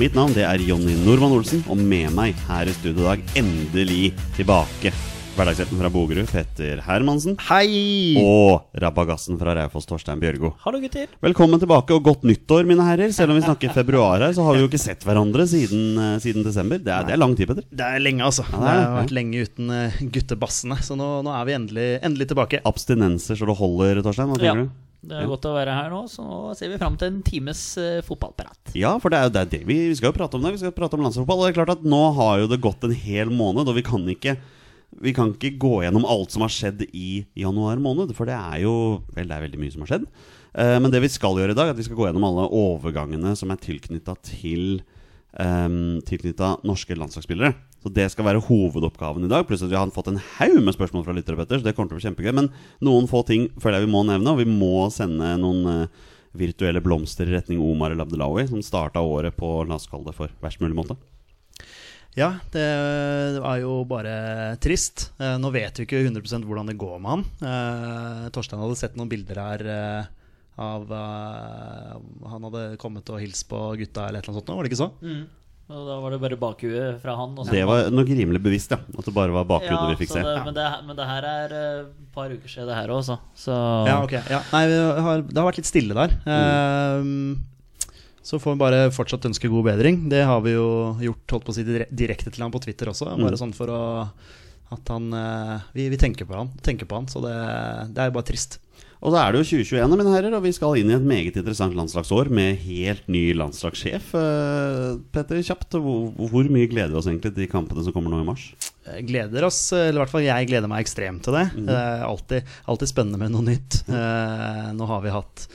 Mitt navn det er Jonny Normann Olsen, og med meg her i studio i dag, endelig tilbake, hverdagshelten fra Bogerud, Petter Hermansen, Hei! og rabagassen fra Raufoss, Torstein Bjørgo. Hallo, gutter. Velkommen tilbake og godt nyttår, mine herrer. Selv om vi snakker februar her, så har vi jo ikke sett hverandre siden, eh, siden desember. Det er, det er lang tid, Petter. Det er lenge, altså. det det, er det, har vært lenge uten uh, guttebassene. Så nå, nå er vi endelig, endelig tilbake. Abstinenser så det holder, Torstein? Hva Ja. du? Det er godt å være her nå, så nå ser vi fram til en times uh, fotballprat. Ja, for det er jo det, er det vi, vi skal jo prate om det. Vi skal prate om landsfotball. Og det er klart at nå har jo det gått en hel måned, og vi kan ikke vi kan ikke gå gjennom alt som har skjedd i januar måned, for det er jo Vel, det er veldig mye som har skjedd. Eh, men det vi skal gjøre i dag, er at vi skal gå gjennom alle overgangene som er tilknytta til um, Tilknytta norske landslagsspillere. Så det skal være hovedoppgaven i dag. Pluss at vi har fått en haug med spørsmål fra lyttere, Petter, så det kommer til å bli kjempegøy. Men noen få ting føler jeg vi må nevne, og vi må sende noen uh, virtuelle blomster i retning Omar El Abdelawi, som starta året på la oss kalle det for verst mulig måte. Ja, det, er jo bare trist. Eh, nå vet vi ikke 100% hvordan det går med han. Eh, Torstein hadde sett noen bilder her eh, av Han hadde kommet og hilst på gutta eller et eller annet sånt, var det ikke så? Og da var det bare bakhuet fra han. Og så- Det var nok rimelig bevisst, ja. At det bare var bakhodet vi fikk se. Det, men, det, men det her er et et par uker siden, det her òg, så. Ja, ok. Ja. Nei, vi har, det har vært litt stille der. Mm. Uh, så får vi bare fortsatt ønske god bedring. Det har vi jo gjort holdt på å si direkte til han på Twitter også. Bare Mm. sånn for å at han uh, vi, vi tenker på han, tenker på han så det, det er jo bare trist. Og da er det jo 2021, mine herrer, og vi skal inn i et meget interessant landslagsår med helt ny landslagssjef. Eh, Petter, kjapt, hvor, hvor mye gleder vi oss egentlig til de kampene som kommer nå i mars? Gleder oss, eller i hvert fall jeg gleder meg ekstremt til det. Det er alltid, alltid spennende med noe nytt. Eh, nå har vi hatt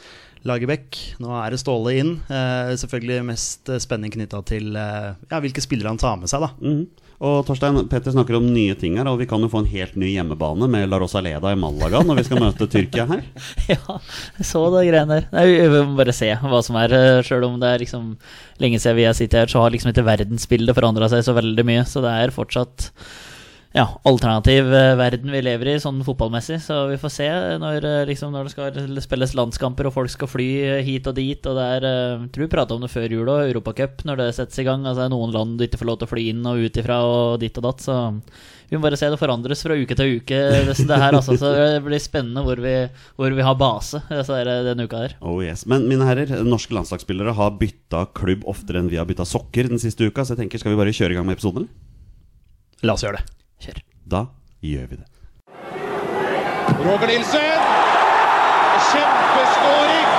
Lagerbäck, nå er det Ståle inn. Eh, selvfølgelig mest spenning knytta til ja, hvilke spillere han tar med seg, da. Mhm. Og Torstein, Petter snakker om nye ting her, og vi kan jo få en helt ny hjemmebane med La Rosaleda i Malaga når vi skal møte Tyrkia her. ja, så det greiene der. Vi må bare se hva som er. Sjøl om det er liksom lenge siden vi har sittet her, så har liksom ikke verdensbildet forandra seg så veldig mye. Så det er fortsatt ja, alternativ eh, verden vi lever i, sånn fotballmessig. Så vi får se når, eh, liksom, når det skal spilles landskamper og folk skal fly eh, hit og dit. Og det er Jeg tror vi prata om det før jul òg, Europacup, når det settes i gang. Altså det er noen land du ikke får lov til å fly inn og ut ifra og ditt og datt. Så vi må bare se det forandres fra uke til uke, det, det her. Altså. Så det blir spennende hvor vi, hvor vi har base altså, er det denne uka her. Oh yes, Men mine herrer, norske landslagsspillere har bytta klubb oftere enn vi har bytta sokker den siste uka, så jeg tenker, skal vi bare kjøre i gang med episoden? eller? La oss gjøre det. Kjør. Da gjør vi det. Roger Nilsen! Kjempeskåring!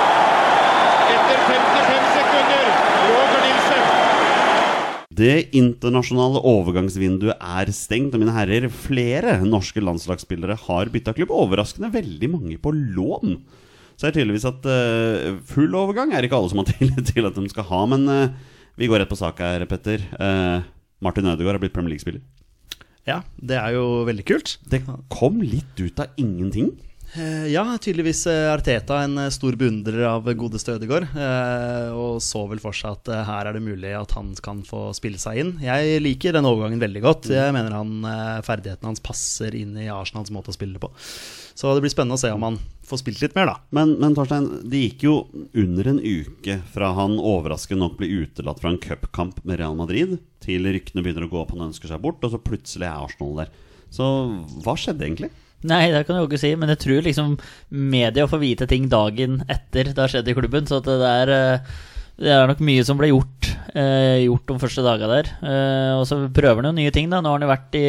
Etter 55 sekunder. Roger Nilsen. Det internasjonale overgangsvinduet er stengt, og mine herrer, flere norske landslagsspillere har bytta klubb. Overraskende veldig mange på lån. Så er det tydeligvis at uh, full overgang er ikke alle som har tillit til at de skal ha, men uh, vi går rett på sak her, Petter. Uh, Martin Ødegaard har blitt Premier League-spiller. Ja, det er jo veldig kult. Det kom litt ut av ingenting. Eh, Ja, tydeligvis eh, Arteta en eh, stor beundrer av godeste Ødegaard. Og så vel for seg at her er det mulig at han kan få spille seg inn. Jeg liker den overgangen veldig godt. Jeg mener han, ferdighetene hans passer inn i Arsenals måte å spille på. Så det blir spennende å se om han får spilt litt mer, da. Men, men Torstein, det gikk jo under en uke fra han overraskende nok ble utelatt fra en cupkamp med Real Madrid, til ryktene begynner å gå opp, han ønsker seg bort, og så plutselig er Arsenal der. Så hva skjedde egentlig? Nei, det kan du jo ikke si, men jeg tror liksom media får vite ting dagen etter det har skjedd i klubben. Så det er eh, det er nok mye som ble gjort, eh, gjort de første dagene der. Eh, og så prøver han jo nye ting, da. Nå har han jo vært i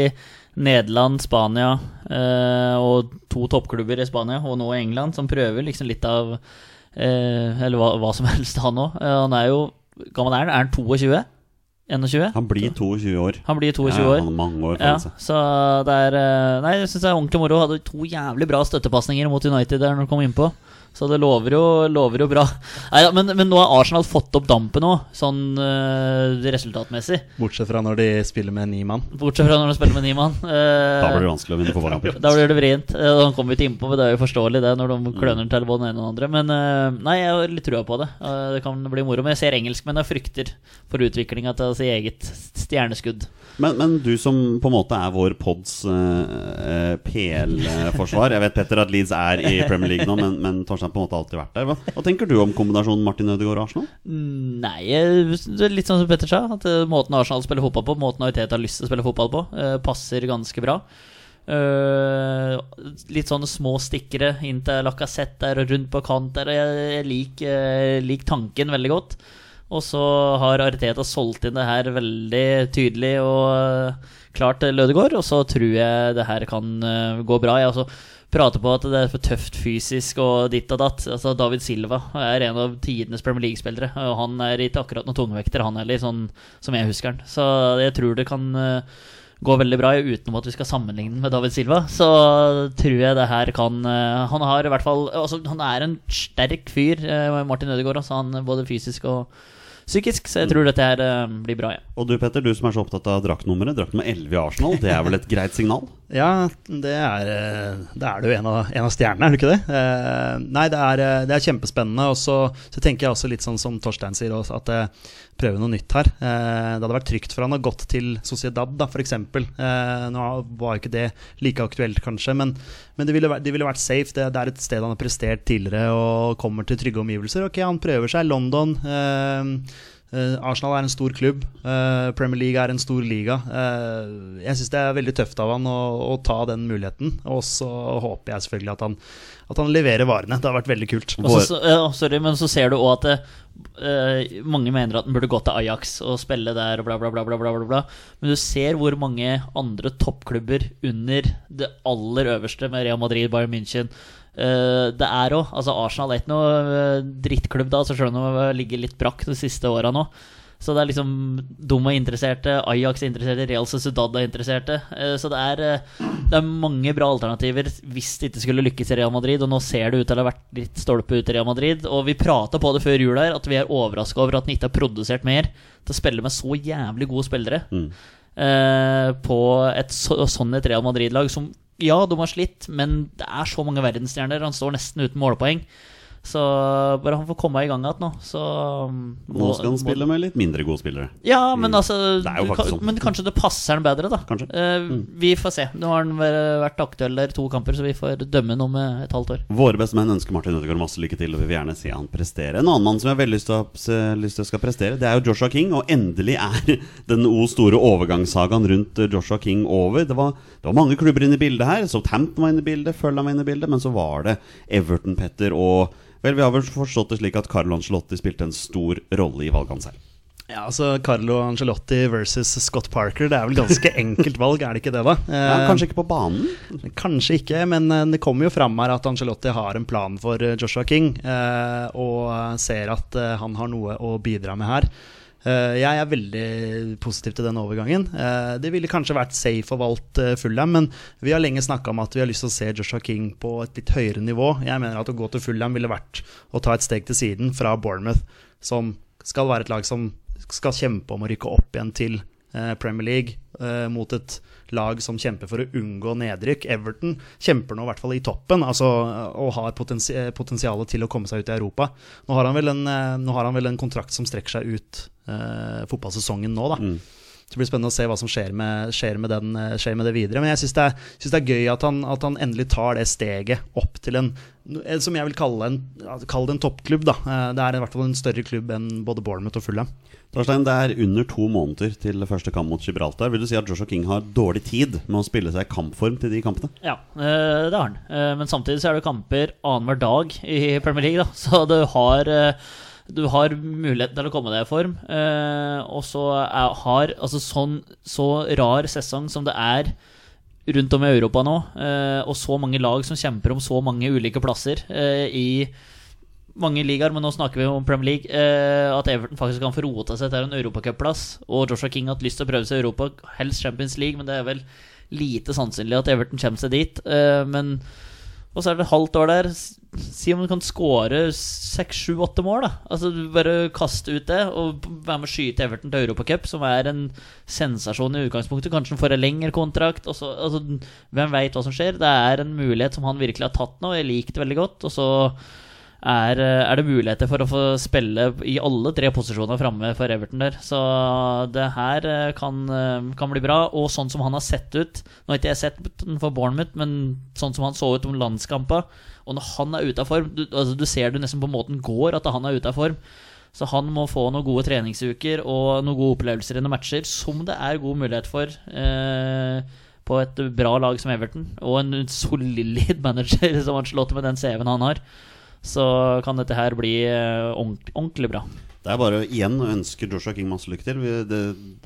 Nederland, Spania eh, og to toppklubber i Spania, og nå i England, som prøver liksom litt av eh, Eller hva, hva som helst, han òg. Eh, han er jo Gammel er han? Er han 22? 21? Han blir 22 år. Han blir 22 Ja, år. han mange år Ja, så det er eh, Nei, jeg syns det er ordentlig moro. Hadde to jævlig bra støttepasninger mot United der når de kom innpå. Så det lover jo, lover jo bra. Nei, ja, men, men nå har Arsenal fått opp dampen òg, sånn uh, resultatmessig. Bortsett fra når de spiller med ni mann. Bortsett fra når de spiller med ni mann. Uh, Da blir det vanskelig å vinne fotballkamper. da blir det vrient. Uh, Han kommer vi ikke innpå, men det er jo forståelig det når de kløner til både den ene og den andre. Men eh, nei, jeg har litt trua på det. Eh, Det kan bli moro. Men jeg ser engelskmennene frykter for utviklinga til sitt eget stjerneskudd. Men, men du som på en måte er vår pods uh, PL-forsvar Jeg vet Petter at Leeds er i Premier League nå, men, men Torstein har på en måte alltid vært der. Hva, hva tenker du om kombinasjonen Martin Ødegaard og Arsenal? Mm, Nei, jeg- litt sånn som Petter sa. At eh, Måten Arsenal spiller fotball på, måten Ariteta har lyst til å spille fotball på, eh, passer ganske bra. Uh, litt sånne små stikkere inn til Lacassette der og rundt på kant der. Og jeg, jeg liker eh, lik tanken veldig godt. Og så har Ariteta solgt inn det her veldig tydelig og klart Lødegård, og så tror jeg det her kan gå bra. Jeg også prater på at det er for tøft fysisk og ditt og datt. Altså David Silva er en av tidenes Premier League-spillere, og han er ikke akkurat noen tungvekter, han heller, sånn som jeg husker han. Så jeg tror det kan eh, gå veldig bra, utenom at vi skal sammenligne med David Silva. Så tror jeg det her kan eh, Han har i hvert fall altså, Han er en sterk fyr, eh, Martin Ødegaard, altså, han både fysisk og psykisk, så jeg tror dette her eh, blir bra, ja. Og du Petter, du som er så opptatt av draktnummeret. Drakt nummer 11 i Arsenal, det er vel et greit signal? Ja, det er, eh, det er jo en av, en av stjernene, er det ikke det? Eh, nei, det er, det er kjempespennende. Og så, så tenker jeg også litt sånn som Torstein sier, også, at eh, prøve noe nytt her. Eh, det hadde vært trygt for han å gått til Sociedad, da, f.eks. Eh, nå var ikke det like aktuelt, kanskje, men, men det, ville vært, det ville vært safe. Det, det er et sted han har prestert tidligere og kommer til trygge omgivelser. Ok, han prøver seg. London. Eh, Arsenal er en stor klubb. eh, Premier League er en stor liga. Eh, jeg syns det er veldig tøft av han å, å ta den muligheten. Og så håper jeg selvfølgelig at han, at han leverer varene. Det har vært veldig kult. Også, så, uh, sorry, men så ser du òg at eh, mange mener at han burde gå til Ajax og spille der og bla, bla, bla, bla, bla, bla, bla. Men du ser hvor mange andre toppklubber under det aller øverste med Real Madrid, Bayern München eh, det er òg altså Arsenal er ikke noe eh, drittklubb, da, så selv om de har ligget litt brakk de siste åra nå. Så det er liksom De er interesserte, Ajax er interesserte, Real Sociedad er interesserte. Eh, Så det er, eh, det er mange bra alternativer hvis det ikke skulle lykkes i Real Madrid. Og nå ser det ut til å ha vært litt stolpe ut i Real Madrid. Og vi prata på det før jul her, at vi er overraska over at han ikke har produsert mer til å spille med så jævlig gode spillere. Mm. eh, På et så, sånn et Real Madrid-lag som Ja, de har slitt, men det er så mange verdensstjerner. Han står nesten uten målpoeng. Så bare han får komme i gang igjen nå, så Nå skal han spille med litt mindre gode spillere. ja, men altså Det du sånn. Men kanskje det passer han bedre, da. Eh, Vi får se. Nå har han vært aktuell der to kamper, så vi får dømme noe om eh, et halvt år. Våre beste menn ønsker Martin Ødegaard masse lykke til, og vi vil gjerne se han prestere. En annen mann som jeg har veldig lyst til å, lyst til å skal prestere, det er jo Joshua King. Og endelig er den o store overgangssagaen rundt eh, Joshua King over. Det var, det var mange klubber inne i bildet her. Southampton var inne i bildet, Fulham var inne i bildet, men så var det Everton, Petter, og Vel, vi har vel forstått det slik at Carlo Ancelotti spilte en stor rolle i valget hans her. Ja, altså Carlo Angelotti versus Scott Parker, det er vel ganske enkelt valg, er det ikke det, da? Ja, Eh, kanskje ikke på banen? Kanskje ikke, men eh, det kommer jo fram her at Angelotti har en plan for eh, Joshua King, eh, og ser at eh, han har noe å bidra med her. Eh, jeg er veldig positiv til den overgangen. Eh, det ville kanskje vært safe å valgt uh, Fulham, men vi har lenge snakka om at vi har lyst til å se Joshua King på et litt høyere nivå. Jeg mener at å gå til Fullham ville vært å ta et steg til siden fra Bournemouth, som skal være et lag som skal kjempe om å rykke opp igjen til eh, Premier League eh, mot et lag som kjemper for å unngå nedrykk. Everton kjemper nå i hvert fall i toppen altså, og har potensi potensialet til å komme seg ut i Europa. Nå har han vel en, eh, har han vel en kontrakt som strekker seg ut eh, fotballsesongen nå, da. Mm. Så det blir spennende å se hva som skjer med, skjer med, den, eh, skjer med det videre. Men jeg syns det, er- synes det er gøy at han, at han endelig tar det steget opp til en eh, som jeg vil kalle en, kalle det en toppklubb. da. Eh, Det er i hvert fall en større klubb enn både Bournemouth og Fulham. Torstein, det er under to måneder til første kamp mot Gibraltar. Vil du si at Joshua King har dårlig tid med å spille seg i kampform til de kampene? Ja, det har han. Men samtidig så er det kamper annenhver dag i Premier League, da. Så du har Du har mulighet til å komme deg i form. eh, og så har altså sånn så rar sesong som det er rundt om i Europa nå, eh, og så mange lag som kjemper om så mange ulike plasser eh, i mange ligaer, men nå snakker vi om Premier League. Eh, at Everton faktisk kan få rota seg til en europacupplass. Og Joshua King har hatt lyst til å prøve seg i Europa, helst Champions League, men det er vel lite sannsynlig at Everton kommer seg dit. Eh, men Og så er det et halvt år der. Si om du kan skåre seks, sju, åtte mål, da. Altså Bare kaste ut det, og være med å skyte Everton til Europacup, som er en sensasjon i utgangspunktet. Kanskje han får en lengre kontrakt. Og så, altså, hvem veit hva som skjer? Det er en mulighet som han virkelig har tatt nå. Jeg liker det veldig godt. Og så er, er det muligheter for å få spille i alle tre posisjoner framme for Everton der. Så det her eh, kan, eh, kan bli bra. Og sånn som han har sett ut Nå har ikke jeg sett den for Bournemouth, men sånn som han så ut om landskampa Og når han er ute av form du, altså, du ser det nesten på måten går at han er ute av form. Så han må få noen gode treningsuker og noen gode opplevelser i noen matcher, som det er god mulighet for. Eh, på et bra lag som Everton, og en solid manager som Ancelotti med den CV-en han har så kan dette her bli eh, ordentlig, bra. Det er bare å igjen ønske Joshua King masse lykke til. Vi, det,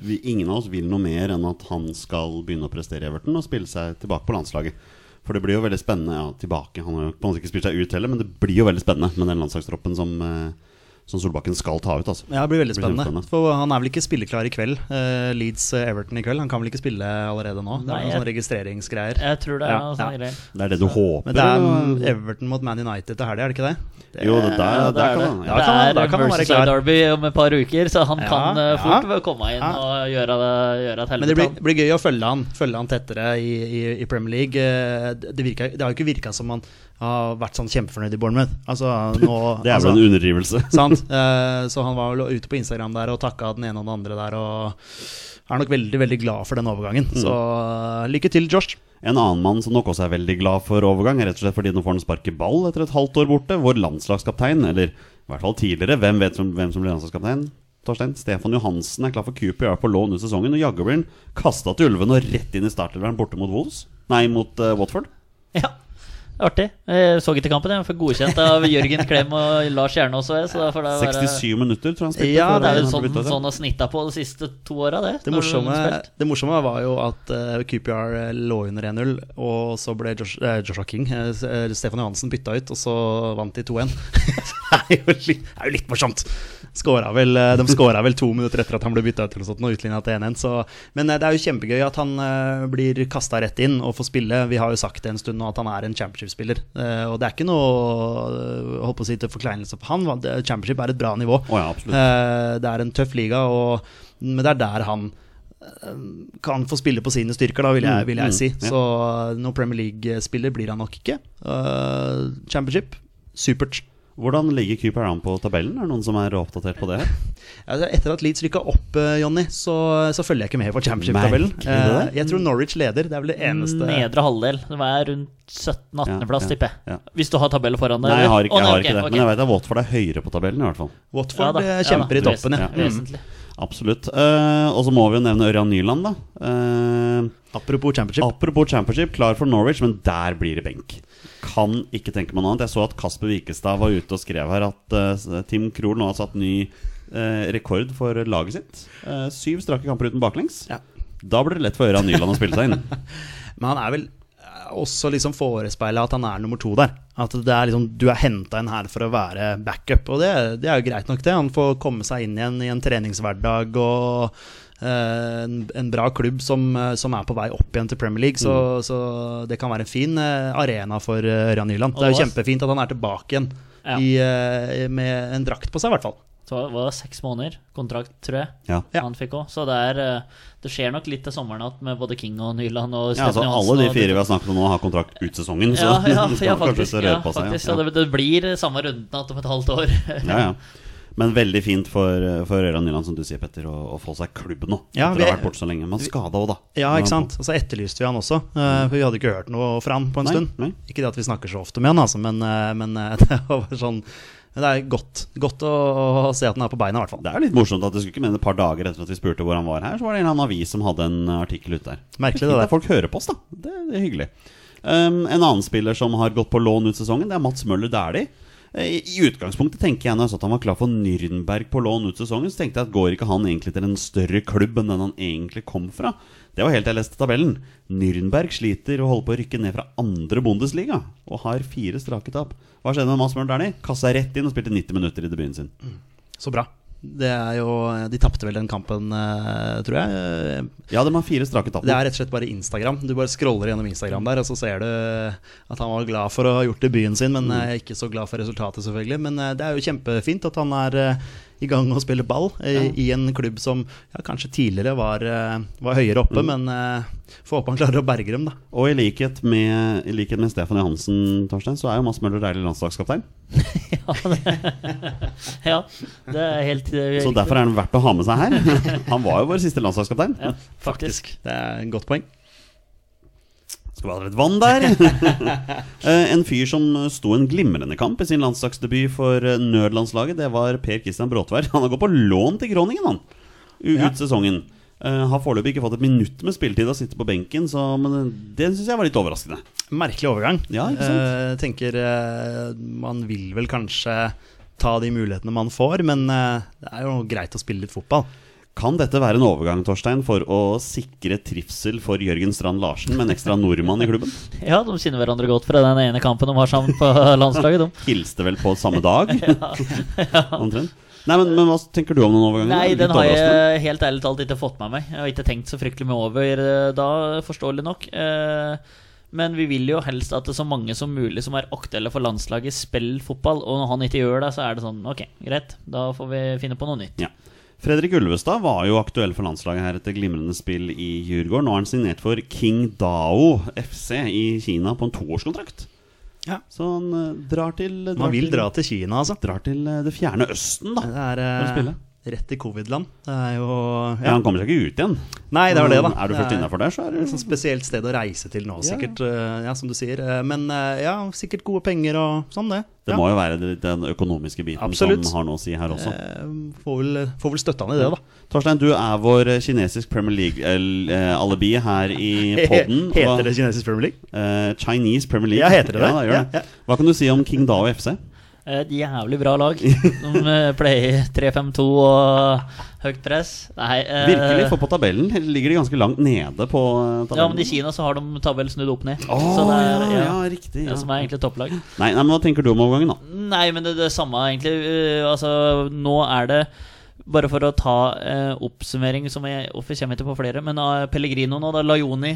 vi, ingen av oss vil noe mer enn at han skal begynne å prestere i Everton og spille seg tilbake på landslaget. For det blir jo veldig spennende Ja, tilbake. Han har jo på en måte ikke spilt seg ut heller, men det blir jo veldig spennende med den landslagstroppen som, eh, som Solbakken skal ta ut. Altså. Ja, det blir veldig spennende. blir spennende. For han er vel ikke spilleklar i kveld. Uh, Leeds-Everton i kveld. Han kan vel ikke spille allerede nå? Det er noen registreringsgreier. Jeg tror det er Ja, sånne ja. greier. Det er det du håper. Men det er Everton mot Man United til helga, er det ikke det? det Jo, det der, der er kan det. han ja. Det er versus Derby om et par uker, så han Ja, kan eh, ja. fort komme inn Ja. og gjøre, det, gjøre et Men det blir, blir gøy å følge han, følge han tettere i, i, i Premier League. Eh, Det, det, virker, det har jo ikke virka som han har vært sånn kjempefornøyd i Bournemouth. Altså, nå, Det er altså, vel en underdrivelse. Sant? Eh, Så han var ute på Instagram der og takka den ene og den andre der. Og er nok veldig veldig glad for den overgangen. Så eh, lykke til, Josh. En annen mann som nok også er veldig glad for overgang, er rett og slett fordi nå får han sparke ball etter et halvt år borte. Vår landslagskaptein, eller i hvert fall tidligere, hvem vet som, hvem som blir landslagskaptein? Torstein, Stefan Johansen er klar for QPR på lån ut sesongen, og jaggu blir han kasta til ulvene og rett inn i startelveren borte mot Wolves. Nei, mot uh, Watford. Ja, artig. Jeg så ikke kampen, jeg. For godkjent av Jørgen Klem og Lars Kjernås. også, Så da får det være 67 minutter, tror jeg han spilte. Ja, Det er jo sånn, sånn å snitta på de siste to åra, det. Det morsomme, det morsomme var jo at uh, QPR lå under 1-0, og så ble Josh, uh, Joshua King, uh, eh, Stefan Johansen, bytta ut, og så vant de 2-1. er jo litt- er jo litt morsomt. Vel, eh, de skåra vel to minutter etter at han ble bytta ut, eller sånt, og utligna til 1-1. Men eh, det er jo kjempegøy at han eh, blir kasta rett inn og får spille. Vi har jo sagt det en stund nå at han er en championship-spiller. Og det er ikke noe håper å si til forkleinelse for han. Championship er et bra nivå. Oh, ja. Det er en tøff liga, og, men det er der han kan få spille på sine styrker, da, vil jeg, Mm, vil jeg mm, si. Så noen Premier League-spiller blir han nok ikke. Championship, supert. Hvordan ligger Cooper an på tabellen? Er det noen som er oppdatert på det? her? Altså, etter at Leeds rykka opp, eh, Jonny, så, så følger jeg ikke med på championship-tabellen. Eh, jeg tror Norwich leder. Det er vel det eneste Nedre halvdel. Det er rundt 17.-18.-plass, Ja, ja, tipper jeg. ja. Hvis du har tabellen foran deg. Nei, jeg har ikke, jeg har ikke det. Men jeg vet at Watford er høyere på tabellen, i hvert fall. Watford Ja da, eh, ja kjemper da, i toppen, ja. vesentlig, Mm. Absolutt. Uh, og så må vi jo nevne Ørjan Nyland, da. Uh, Apropos championship. apropos championship, klar for Norwich, men der blir det benk. Kan ikke tenke meg noe annet. Jeg så at Kasper Wikestad var ute og skrev her at uh, Tim Krohl nå har satt ny uh, rekord for laget sitt. Uh, syv strake kamper uten baklengs. Ja. Da blir det lett for Øra Nyland å spille seg inn. Men han er vel også liksom forespeila at han er nummer to der. At det er liksom, du er henta inn her for å være backup, og det, det er jo greit nok, det. Han får komme seg inn igjen i en treningshverdag og en, en bra klubb som, eh, som er på vei opp igjen til Premier League. Så, så det kan være en fin eh, arena for Ørjan Nyland. Det er jo kjempefint at han er tilbake igjen Ja. i, eh, med en drakt på seg, i hvert fall. Så det var seks måneder kontrakt, tror jeg. Ja. Ja. Han fikk også. Så det, er, eh, det skjer nok litt til sommeren igjen med både King og Nyland og Ja, altså Alle de fire vi har snakket om nå, har kontrakt ut sesongen. Så Ja, ja, ja, faktisk. Ja, seg, faktisk. ja. Så det, det blir samme runden igjen om et halvt år. Ja, ja. Men veldig fint for, for Ørjan Nyland, som du sier, Petter, å, å få seg klubb nå. Ja, etter å vi- ha vært borte så lenge. Men skada òg, da. Ja, ikke sant? Og så etterlyste vi han også, eh, for vi hadde ikke hørt noe fra han på en Nei, stund. nei. Ikke det at vi snakker så ofte med han, altså, men, eh, men eh, det var sånn Det er godt, godt å, å se at han er på beina, i hvert fall. Det er litt morsomt at du skulle ikke mene et par dager etter at vi spurte hvor han var her, så var det en eller annen avis som hadde en artikkel ute der. Merkelig, det der. folk hører på oss, da. Det, det er hyggelig. Um, en annen spiller som har gått på lån ut sesongen, det er Mats Møller Dæhlie. Eh, I utgangspunktet tenker jeg når jeg så at han var klar for Nürnberg på lån ut sesongen, så tenkte jeg at går ikke han egentlig til en større klubb enn den han egentlig kom fra? Det var helt til jeg leste tabellen. Nürnberg sliter og holder på å rykke ned fra andre Bundesliga og har fire strake tap. Hva skjedde med Mads Møller Dæhlie? Kassa rett inn og spilte 90 minutter i debuten sin. Så bra. Det er jo De tapte vel den kampen, eh, tror jeg. Ja, de har fire strake tap. Det er rett og slett bare Instagram. Du bare scroller gjennom Instagram der, og så ser du at han var glad for å ha gjort debuten sin, men mm. ikke så glad for resultatet, selvfølgelig. Men eh, det er jo kjempefint at han er eh, i gang og spille ball i, i en klubb som ja, kanskje tidligere var, eh, var høyere oppe, men uh, får håpe han klarer å berge dem, da. Og i likhet med, i likhet med Stefan Johansen, Torstein, så er jo Mads Møller deilig landslagskaptein. Ja, det, ja, det er helt eh, Så derfor er han verdt å ha med seg her. Han var jo vår siste landslagskaptein. ja, faktisk. Det er et godt poeng. Vi ha litt vann der? Eh, en fyr som sto en glimrende kamp i sin landslagsdebut for eh, nødlandslaget, det var Per Christian Bråtvær. Han har gått på lån til Groningen, han. Ut Ja. Sesongen. Uh, har foreløpig ikke fått et minutt med spilletid og sitter på benken, så men det syns jeg var litt overraskende. Merkelig overgang. Ja, ikke sant? Uh, tenker uh, Man vil vel kanskje ta de mulighetene man får, men det er jo greit å spille litt fotball. Kan dette være en overgang Torstein, for å sikre trivsel for Jørgen Strand Larsen med en ekstra nordmann i klubben? Ja, de kjenner hverandre godt fra den ene kampen de har sammen på landslaget. De. Hilste vel på samme dag? Omtrent. Nei, men, men hva tenker du om den overgangen? Nei, den har jeg helt ærlig talt ikke fått med meg. Jeg har ikke tenkt så fryktelig mye over eh, da, forståelig nok. Eh, Men vi vil jo helst at det er så mange som mulig som er aktuelle for landslaget, spiller fotball. Og når han ikke gjør det, så er det sånn Ok, greit, da får vi finne på noe nytt. Ja. Fredrik Ulvestad var jo aktuell for landslaget her etter glimrende spill i Djurgården. Nå er han signert for King Dao FC i Kina på en toårskontrakt. Ja. Så han eh, drar til drar Man vil til, dra til Kina, altså. Drar til eh, det fjerne Østen, da. Det er For å spille. Eh, rett i covid-land. Det er jo Ja, Han kommer seg ikke ut igjen. Nei, det var det, da. Er du først innafor der, så er det sånt spesielt sted å reise til nå, sikkert. Ja. Ja, som du sier. Eh, Men eh, ja, sikkert gode penger og sånn, det. Det ja. må jo være den økonomiske biten Absolutt. som har noe å si her også. Eh, Får vel, får vel støtte han i det, da. Torstein, du er vår eh, kinesisk Premier League-alibi her i podden. Heter det kinesisk Premier League? Eh, Chinese Premier League. Ja, heter det det? Ja, det gjør Ja, det. ja. Hva kan du si om King Dao FC? Et jævlig bra lag. De eh, pleier 3-5-2 og høyt press. Nei eh, Virkelig, for på tabellen ligger de ganske langt nede på eh, tabellen. Ja, men i Kina så har de tabell snudd opp ned. Oh, så det er ja, ja, riktig. Ja. det som er egentlig topplag. Nei, nei, men Hva tenker du om overgangen, da? Nei, men det, det er samme egentlig. Eh, altså, nå er det bare for å ta eh, oppsummering, som jeg Hvorfor kommer ikke på flere? Men uh, Pellegrino nå, da Lajoni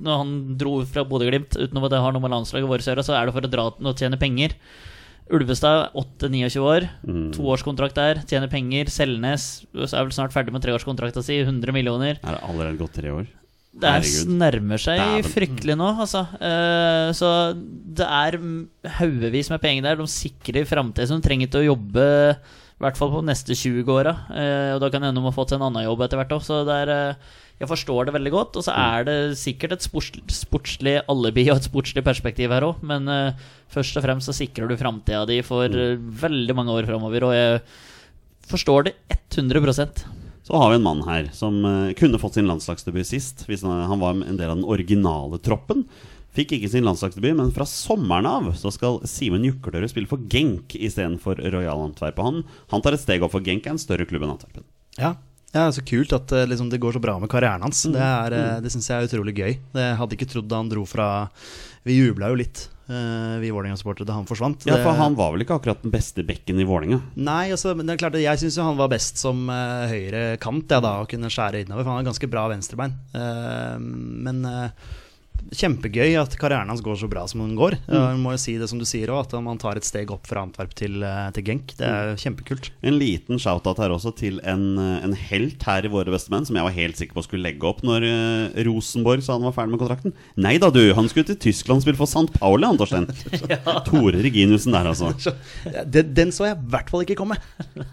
Når han dro fra Bodø-Glimt, utenom at det har noe med landslaget vårt å gjøre, så er det for å dra og tjene penger. Ulvestad 8-29 år, Mm. toårskontrakt der, tjener penger. Selnes er vel snart ferdig med treårskontrakta si, 100 millioner. Er det allerede gått tre år? Det er, nærmer seg Dæven. fryktelig nå, altså. Uh, så det er haugevis med penger der. De sikrer framtida, så de trenger ikke å jobbe i hvert fall på neste 20 åra. Uh, og da kan det hende de har fått seg en annen jobb etter hvert òg. Så det er eh, Jeg forstår det veldig godt. Og så er det sikkert et sportslig alibi og et sportslig perspektiv her òg, men uh, først og fremst så sikrer du framtida di for uh, veldig mange år framover. Og jeg forstår det 100% Så har vi en mann her som uh, kunne fått sin landslagsdebut sist. Hvis han, han var en del av den originale troppen. Fikk ikke sin landslagsdebut, men fra sommeren av så skal Simen Juklerød spille for Genk istedenfor Royal Antwerp. Og Han, han tar et steg opp, for Genk er en større klubb enn Antwerpen. Ja. Ja, Så kult at eh, liksom, det går så bra med karrieren hans. Det, er, eh, det syns jeg er utrolig gøy. Jeg hadde ikke trodd da han dro fra Vi jubla jo litt, eh, vi Vålerenga-supportere, da han forsvant. Ja, for han var vel ikke akkurat den beste bekken i Vålerenga. Nei, altså, men det er klart jeg syns han var best som uh, høyre kant, ja, da, å kunne skjære innover. For han har ganske bra venstrebein. Uh, men eh, kjempegøy at karrieren hans går så bra som den går. Mm. Jeg må jo si det som du sier òg, at man tar et steg opp fra Antwerp til, eh, til Genk. Det er kjempekult. En liten shout-out her også til en, eh, en helt her i Våre bestemenn, som jeg var helt sikker på skulle legge opp når eh, Rosenborg sa han var ferdig med kontrakten. Nei da, du! Han skulle til Tyskland spille for St. Pauli, han Torstein. Tore Reginiussen der, altså. Så, den, den så jeg i hvert fall ikke komme.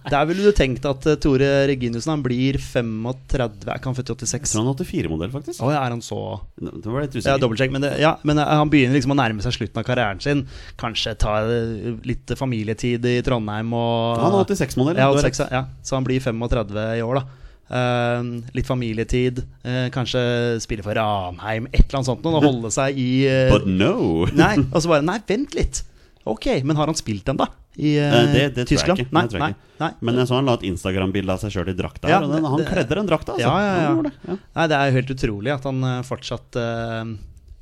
Der ville du tenkt at Tore Reginiussen han blir 35 Er ikke han født i 86? Jeg tror han er 84-modell, faktisk. Å, ja, er han så Det var litt Ja, usikker. dobbeltsjekke. men, det, ja, men eh, han begynner liksom å nærme seg slutten av karrieren sin. Kanskje ta eh, litt familietid i Trondheim og Han er 86-modell. Ja, har 86, ja, så han blir 35 i år, da. Uh, litt familietid. uh, kanskje spille for Ranheim, et eller annet sånt. Og holde seg i uh, But no! Nei, og så bare Nei, vent litt. Ok, men har han spilt ennå? I eh, Eh, det, det tror Tyskland? jeg ikke. Nei, det tror jeg nei, ikke. nei. Men jeg så han la et Instagram-bilde av seg sjøl i drakta. Ja, og den, han det- kledde den drakta, altså. Ja, ja, ja. Det, ja. Nei, det er jo helt utrolig at han eh, fortsatt uh,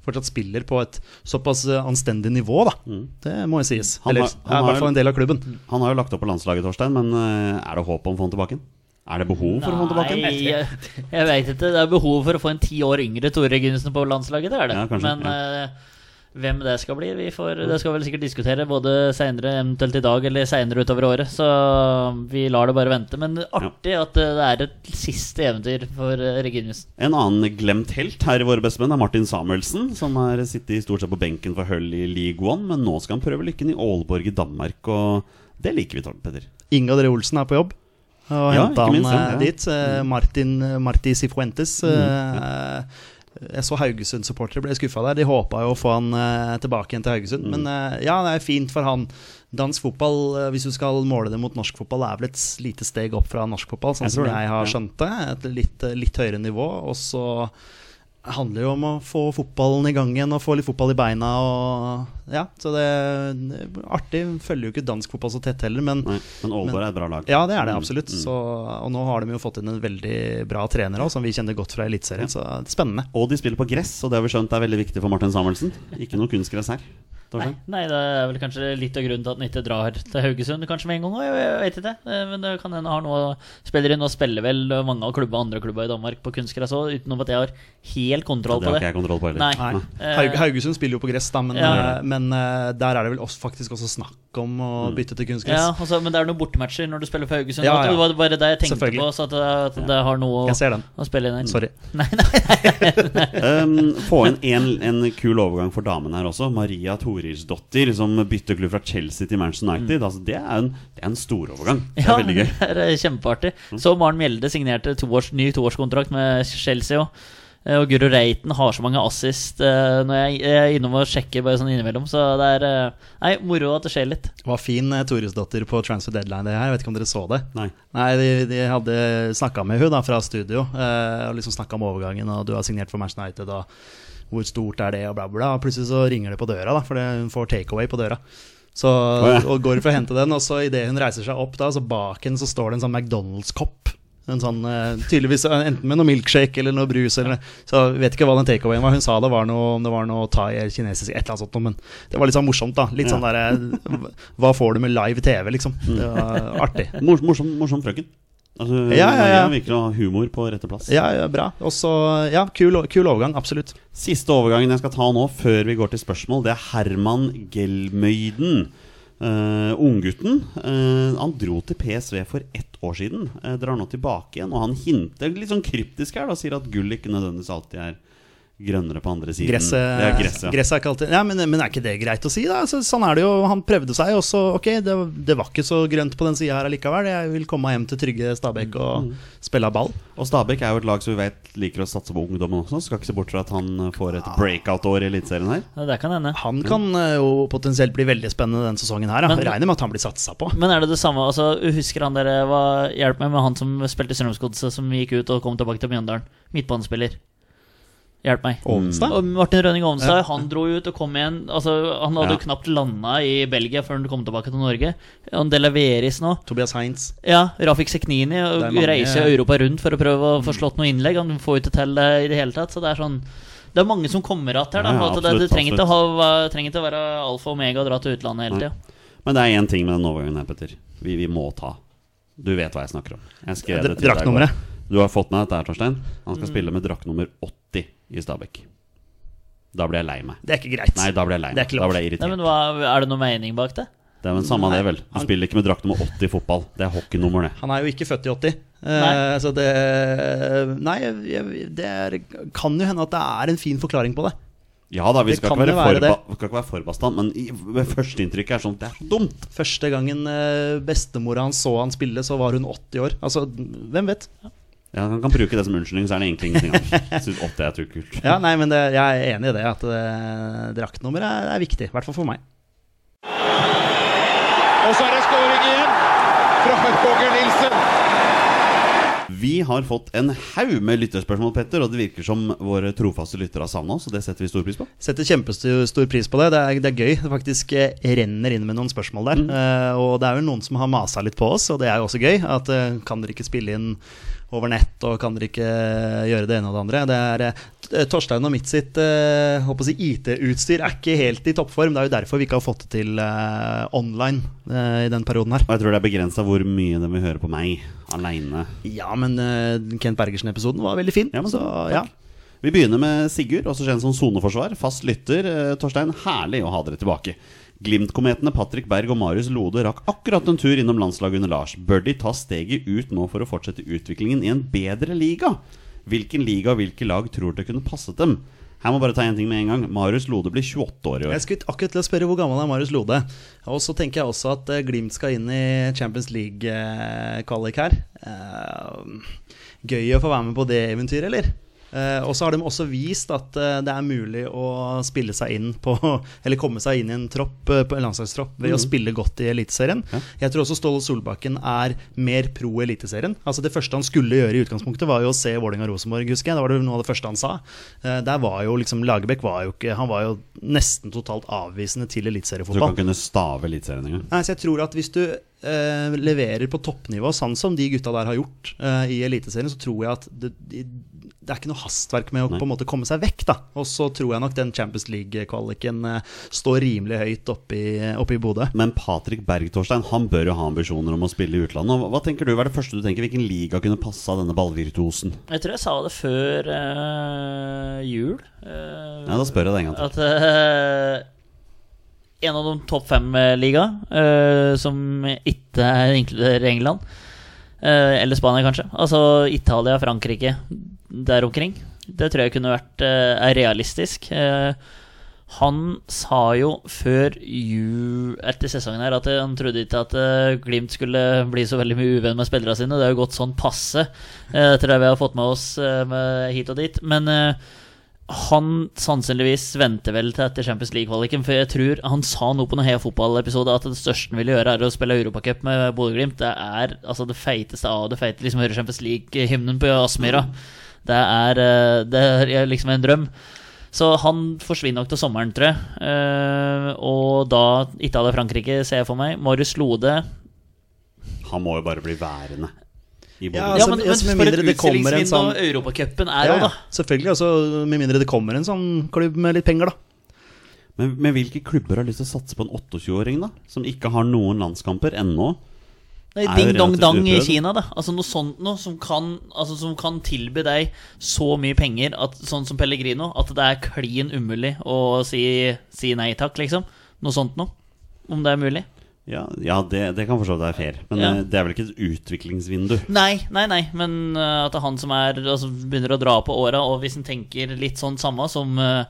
Fortsatt spiller på et såpass anstendig nivå, da. Det må jo sies. Mm. Han Eller har- er i hvert fall en del av klubben. Han har jo lagt opp på landslaget, Torstein, men uh, er det håp om å få han tilbake? Er det behov for å få han tilbake? Nei, jeg, jeg veit ikke. Det er behov for å få en ti år yngre Tore Gunsen på landslaget, det er det. Ja, kanskje, Men eh, hvem det skal bli, vi får, det skal vi vel sikkert diskutere både seinere, eventuelt i dag, eller seinere utover året. Så vi lar det bare vente. Men artig at eh, det er et siste eventyr for eh, En annen glemt helt her i Våre bestemenn er Martin Samuelsen, som har sittet stort sett på benken for Hull i League One, men nå skal han prøve lykken i Aalborg i Danmark, og det liker vi, Torp Peder. Inga Dre Olsen er på jobb. Og Ja, henta han minst, ja, eh, dit. Eh, Martin Marti Cifuentes. eh, Jeg så Haugesund-supportere ble skuffa der. De håpa jo å få han eh, tilbake igjen til Haugesund. Men eh, ja, det er fint for han. Dansk fotball, eh, hvis du skal måle det mot norsk fotball, er vel et lite steg opp fra norsk fotball, sånn Jeg som jeg har skjønt det. Et litt, litt høyere nivå. Og så handler jo om å få fotballen i gang igjen og få litt fotball i beina. Og, ja, så det er artig. Følger jo ikke dansk fotball så tett heller, men Nei, men Aalborg er et bra lag. ja, det er det Mm, absolutt. mm. Så, og nå har de jo fått inn en veldig bra trener også, som vi kjenner godt fra Eliteserien. Så det er spennende. Og de spiller på gress, og det har vi skjønt er veldig viktig for Martin Samuelsen. Ikke noe kunstgress her. Nei, nei, det er vel kanskje litt av grunnen til at han ikke drar til Haugesund kanskje med en gang. Jeg, jeg vet ikke. Eh, Men det kan hende har noe spiller inn og spiller vel mange av klubba, andre klubber i Danmark på kunstgress òg, uten at jeg har helt kontroll Det på det. ikke jeg kontroll på heller. Nei. Nei. Eh, Haugesund spiller jo på gress, da, men, Ja. eh, men der er det vel også, faktisk også snakk om å bytte til kunstgress. Ja, altså, men det er noen bortematcher når du spiller for Haugesund. Ja, ja. Det var bare det jeg tenkte på, så at, det- at det har noe Jeg ser den. å spille inn her. Sorry. Nei, nei, Um, få inn en, en kul overgang for damene her også. Maria Thorisdottir, som bytter klubb fra Chelsea til Manchester United. Altså, det er en, det er en storovergang. Det er Ja, veldig gøy. det er kjempeartig. kjempeartig. Så Maren Mjelde signerte toårs, ny toårskontrakt med Chelsea òg. Og Guro Reiten har så mange assist eh, når jeg, er innom og sjekker bare sånn innimellom. Så det er eh, Nei, moro at det skjer litt. Det var fin Toresdotter på transfer deadline, det her. Jeg vet ikke om dere så det? Nei. Nei, de, de hadde snakka med hun da fra studio, eh, og liksom snakka om overgangen, og du har signert for Manchester United, og hvor stort er det, og bla, bla. Og plutselig så ringer det på døra, da, for hun får takeaway på døra. Så, og går for å hente den, og så idet hun reiser seg opp, da, så bak henne så står det en sånn McDonald's-kopp. En sånn, eh, tydeligvis eh, Enten med noe milkshake eller noe brus. Eller, så jeg vet ikke hva den takeawayen var. Hun sa det var noe, det var noe thai eller kinesisk, et eller annet sånt men det var litt sånn morsomt, da. Litt sånn der, Hva får du med live TV, liksom? Det var artig. Mors, morsom, morsom frøken. Altså, Ja, ja, ja. Virker å ha humor på rette plass. Ja, ja, bra. Også, ja, kul, kul overgang, absolutt. Siste overgangen jeg skal ta nå, før vi går til spørsmål, det er Herman Gelmøyden. Uh, Unggutten. uh, han dro til PSV for ett år siden. Uh, drar nå tilbake igjen, og han hinter litt sånn kryptisk her. Da, sier at gull ikke nødvendigvis alltid er grønnere på andre siden. Gresset, Ja, gresset, ja. gresset er ikke alltid ja, men, men er ikke det greit å si, da? Så, sånn er det jo. Han prøvde seg, og så ok, det, det var ikke så grønt på den sida her allikevel. Jeg vil komme hjem til trygge Stabæk og Mm. spille ball. Og Stabæk er jo et lag som vi vet liker å satse på ungdommen også. Skal ikke se bort fra at han eh, får et breakout-år i Eliteserien her. Ja, Det kan hende. Han kan eh, jo potensielt bli veldig spennende denne sesongen her. Men- Regner med at han blir satsa på. Men er det det samme? Altså, husker han dere hva, Hjelp meg med han som spilte i Strømsgodset, som gikk ut og kom tilbake til Mjøndalen. Midtbanespiller. Hjelp meg. Ovenstad? Og Martin Rønning Ovenstad han dro ut og kom igjen. Altså, han hadde Ja. knapt landa i Belgia før han kom tilbake til Norge. Han deleveres nå. Tobias Heinz. Ja, Rafik Seknini mange- reiser Europa rundt for å prøve å få slått noe innlegg. Han får jo ikke til det i det hele tatt. Så det er sånn Det er mange som kommer att her. Da, Ja, for det, det trenger ikke, å å være alfa og omega å dra til utlandet hele tida. Men det er én ting med den overgangen her, Petter. Vi, vi må ta. Du vet hva jeg snakker om. Jeg draktnummeret. Du har fått med dette her, Torstein. Han Mm. skal spille med drakt nummer 80 i Stabæk. Da blir jeg lei meg. Det er ikke greit. Nei, da blir jeg lei Det er meg. lov. Da blir jeg Nei, men hva, Er det noe mening bak det? Det er men samme Nei, det, vel. Du han- spiller ikke med drakt nummer 80 i fotball. Det er hockeynummer, det. Han er jo ikke født i 80. Nei. Eh, så det Nei, det er, kan jo hende at det er en fin forklaring på det. Ja da, vi skal, ikke være, for, være det. vi skal ikke være for bastant, men førsteinntrykket er sånn det er så dumt. Første gangen eh, bestemora hans så han spille, så var hun 80 år. Altså, hvem vet? Ja, Han kan bruke det som unnskyldning, så er det egentlig ingenting annet. Synes 80 er kult. Ja, nei, men det, jeg er enig i det, at draktnummeret draktnummer er, er viktig. I hvert fall for meg. Og så er det skåring igjen fra Borger Nilsen. Vi har fått en haug med lytterspørsmål, Petter, og det virker som våre trofaste lyttere har savna oss, og det setter vi stor pris på. Setter kjempestor pris på det. Det er, det er gøy. Det faktisk eh, renner inn med noen spørsmål der. Eh, og det er jo noen som har masa litt på oss, og det er jo også gøy. At uh, kan dere ikke spille inn over nett, og kan dere ikke gjøre det ene og det andre? Det er eh, Torstein og mitt sitt eh, si IT-utstyr er ikke helt i toppform. Det er jo derfor vi ikke har fått det til eh, online i den perioden her. Og jeg tror det er begrensa hvor mye de vil høre på meg aleine. Ja, men Kent Bergersen-episoden var veldig fin. Ja, men så ja. Vi begynner med Sigurd, også kjent som soneforsvar. Fast lytter. Torstein, herlig å ha dere tilbake. Glimt-kometene Patrick Berg og Marius Lode rakk akkurat en tur innom landslaget under Lars. Bør de ta steget ut nå for å fortsette utviklingen i en bedre liga? Hvilken liga og hvilke lag tror dere kunne passet dem? Her må bare ta en ting med en gang. Marius Lode blir 28 år i år. Jeg skulle akkurat til å spørre hvor gammel er Marius Lode. Og så tenker jeg også at eh, Glimt skal inn i Champions League-kvalik her. Eh, gøy å få være med på det eventyret, eller? Eh, og så har de også vist at eh, det er mulig å spille seg inn på Eller komme seg inn i en tropp, eh, på en landslagstropp ved å spille godt i Eliteserien. Jeg tror også Ståle Solbakken er mer pro Eliteserien. Altså Det første han skulle gjøre i utgangspunktet, var jo å se Vålerenga-Rosenborg, husker jeg. Det var det noe av det første han sa. Der var jo liksom Lagerbäck var jo ikke Han var jo nesten totalt avvisende til Så du eliteseriefotball. kan kunne stave Eliteserien engang. Nei, så jeg tror at hvis du leverer på toppnivå, sånn som de gutta der har gjort uh, i Eliteserien, så tror jeg at det, det, er ikke noe hastverk med å Nei. på en måte komme seg vekk. da Og så tror jeg nok den Champions League-kvaliken eh, står rimelig høyt oppe i, oppe i Bodø. Men Patrick Berg Torstein, han bør jo ha ambisjoner om å spille i utlandet. Hva- Hva tenker du, hva er det første du tenker? Hvilken liga kunne passa denne ballvirtuosen? Jeg tror jeg sa det før eh, jul. Eh, Ja, da spør jeg deg en gang til. At eh, en av de topp fem-liga, som ikke er inkluderer England, Uh, eller Spania kanskje, altså Italia, Frankrike, der omkring, det tror jeg kunne vært eh, er realistisk. Eh, han sa jo før jul etter sesongen her at eh, han trodde ikke at eh, Glimt skulle bli så veldig mye uvenn med spillerne sine. Det har jo gått sånn passe eh, etter det vi har fått med oss eh, med hit og dit. Men eh, han sannsynligvis venter vel til etter Champions League-kvaliken, for jeg tror han sa noe på noen Heia fotball-episode at det største han ville gjøre, er å spille Europacup med Bodø-Glimt. Det er altså det feiteste av det feite. Liksom høre Champions League-hymnen på Aspmyra. Det er, eh, det er liksom en drøm. Så han forsvinner nok til sommeren, tror jeg. Eh, og da Italia-Frankrike, ser jeg for meg. Marius Lode Han må jo bare bli værende. Ja, Ja, altså, men, men altså, med mindre det kommer en sånn- Europacupen er Ja, ja, da. selvfølgelig. Altså, med mindre det kommer en sånn klubb med litt penger, da. Men, men hvilke klubber har lyst til å satse på en 28-åring, da? Som ikke har noen landskamper ennå? Ding dong dong i. Kina, da. Altså Noe sånt noe som kan, altså, som kan tilby deg så mye penger, at, sånn som Pellegrino, at det er klin umulig å si, si nei takk, liksom. Noe sånt noe. Om det er mulig. Ja, ja det, det kan forstå det er fair. Men Ja. eh, det er vel ikke et utviklingsvindu? Nei, nei, nei, men uh, at det er han som er, altså, begynner å dra på åra, og hvis en tenker litt sånn samme som uh,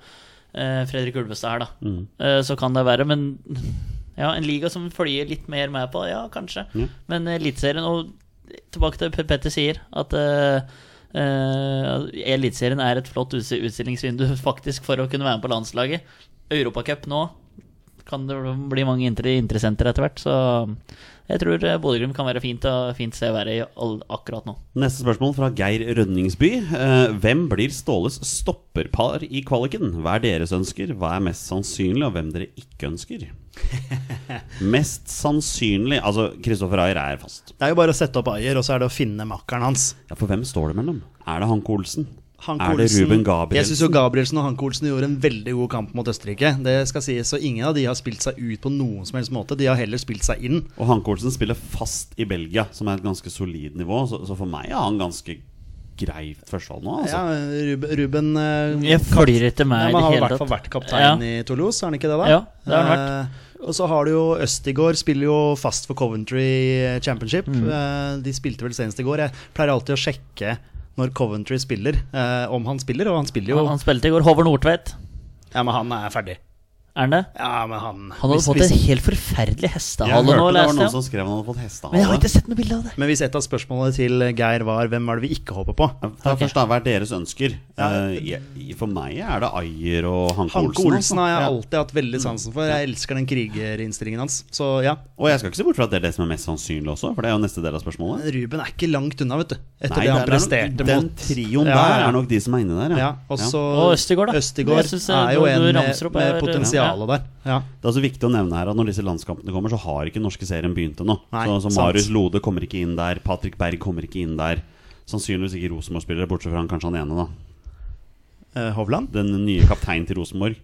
Fredrik Ulvestad her, da, Mm. uh, så kan det være. Men ja, en liga som følger litt mer med på, ja, kanskje. Ja. Men Eliteserien, og tilbake til det Petter sier, at uh, uh, Eliteserien er et flott utstillingsvindu faktisk for å kunne være med på landslaget. Europacup nå kan det bli mange interessenter etter hvert, så jeg tror eh, Bodø-Glimt kan være fint, fint sted å være i akkurat nå. Neste spørsmål fra Geir Rønningsby. Eh, hvem blir Ståles stopperpar i kvaliken? Hva er deres ønsker? Hva er mest sannsynlig, og hvem dere ikke ønsker? Mest sannsynlig Altså, Kristoffer Ayer er fast. Det er jo bare å sette opp Ayer, og så er det å finne makkeren hans. Ja, For hvem står det mellom? Er det Hanke Olsen? Hank er det Olsen- Ruben Jeg syns jo Gabrielsen? Gabrielsen og Hank Olsen gjorde en veldig god kamp mot Østerrike. Det skal sies, så Ingen av de har spilt seg ut på noen som helst måte. De har heller spilt seg inn. Og Hanke Olsen spiller fast i Belgia, som er et ganske solid nivå. Så, så for meg er han ganske greit førstevalg nå, altså. Ja, Ruben, Ruben eh, Jeg følger meg ja, i det hele tatt. Han har i hvert fall vært kaptein i Toulouse, har han ikke det? da? Ja, det har han vært. Og så har du jo Østigård, spiller jo fast for Coventry Championship. Mm. Eh, de spilte vel senest i går. Jeg pleier alltid å sjekke når Coventry spiller, eh, om han spiller, og han spiller jo Han, han spilte i går. Håvard Nordtveit. Ja, men han er ferdig. Er han det? Ja, men han Han hadde hvis- fått hvis- en helt forferdelig Jeg hestehale nå, det var noen som skrev han hadde fått Men jeg har ikke sett noe bilde av det. Men hvis et av spørsmålene til Geir var hvem er det vi ikke håper på? Ta okay. først da, Hva er deres ønsker? Ja. Uh, for meg er det Ayer og Hanke Hanke Olsen. Olsen har jeg altså. alltid hatt veldig sansen for. Jeg elsker den krigerinnstillingen hans. Så ja. Og jeg skal ikke se bort fra at det er det som er mest sannsynlig også, for det er jo neste del av spørsmålet. Ruben er ikke langt unna, vet du. Etter Nei, det han er presterte Den mot trioen Ja, der er nok de som er inne der, Ja, og så Og Østigård, da. Østigård Jeg eh, er jo en med, med her, potensialet der. Ja. Det er også viktig å nevne her at når disse landskampene kommer, så har ikke norske serien begynt ennå. Så, så. Marius Lode kommer ikke inn der, Patrick Berg kommer ikke inn der. Sannsynligvis ikke Rosenborg-spillere, bortsett fra han kanskje han ene, da. Eh, Hovland? Den nye kapteinen til Rosenborg.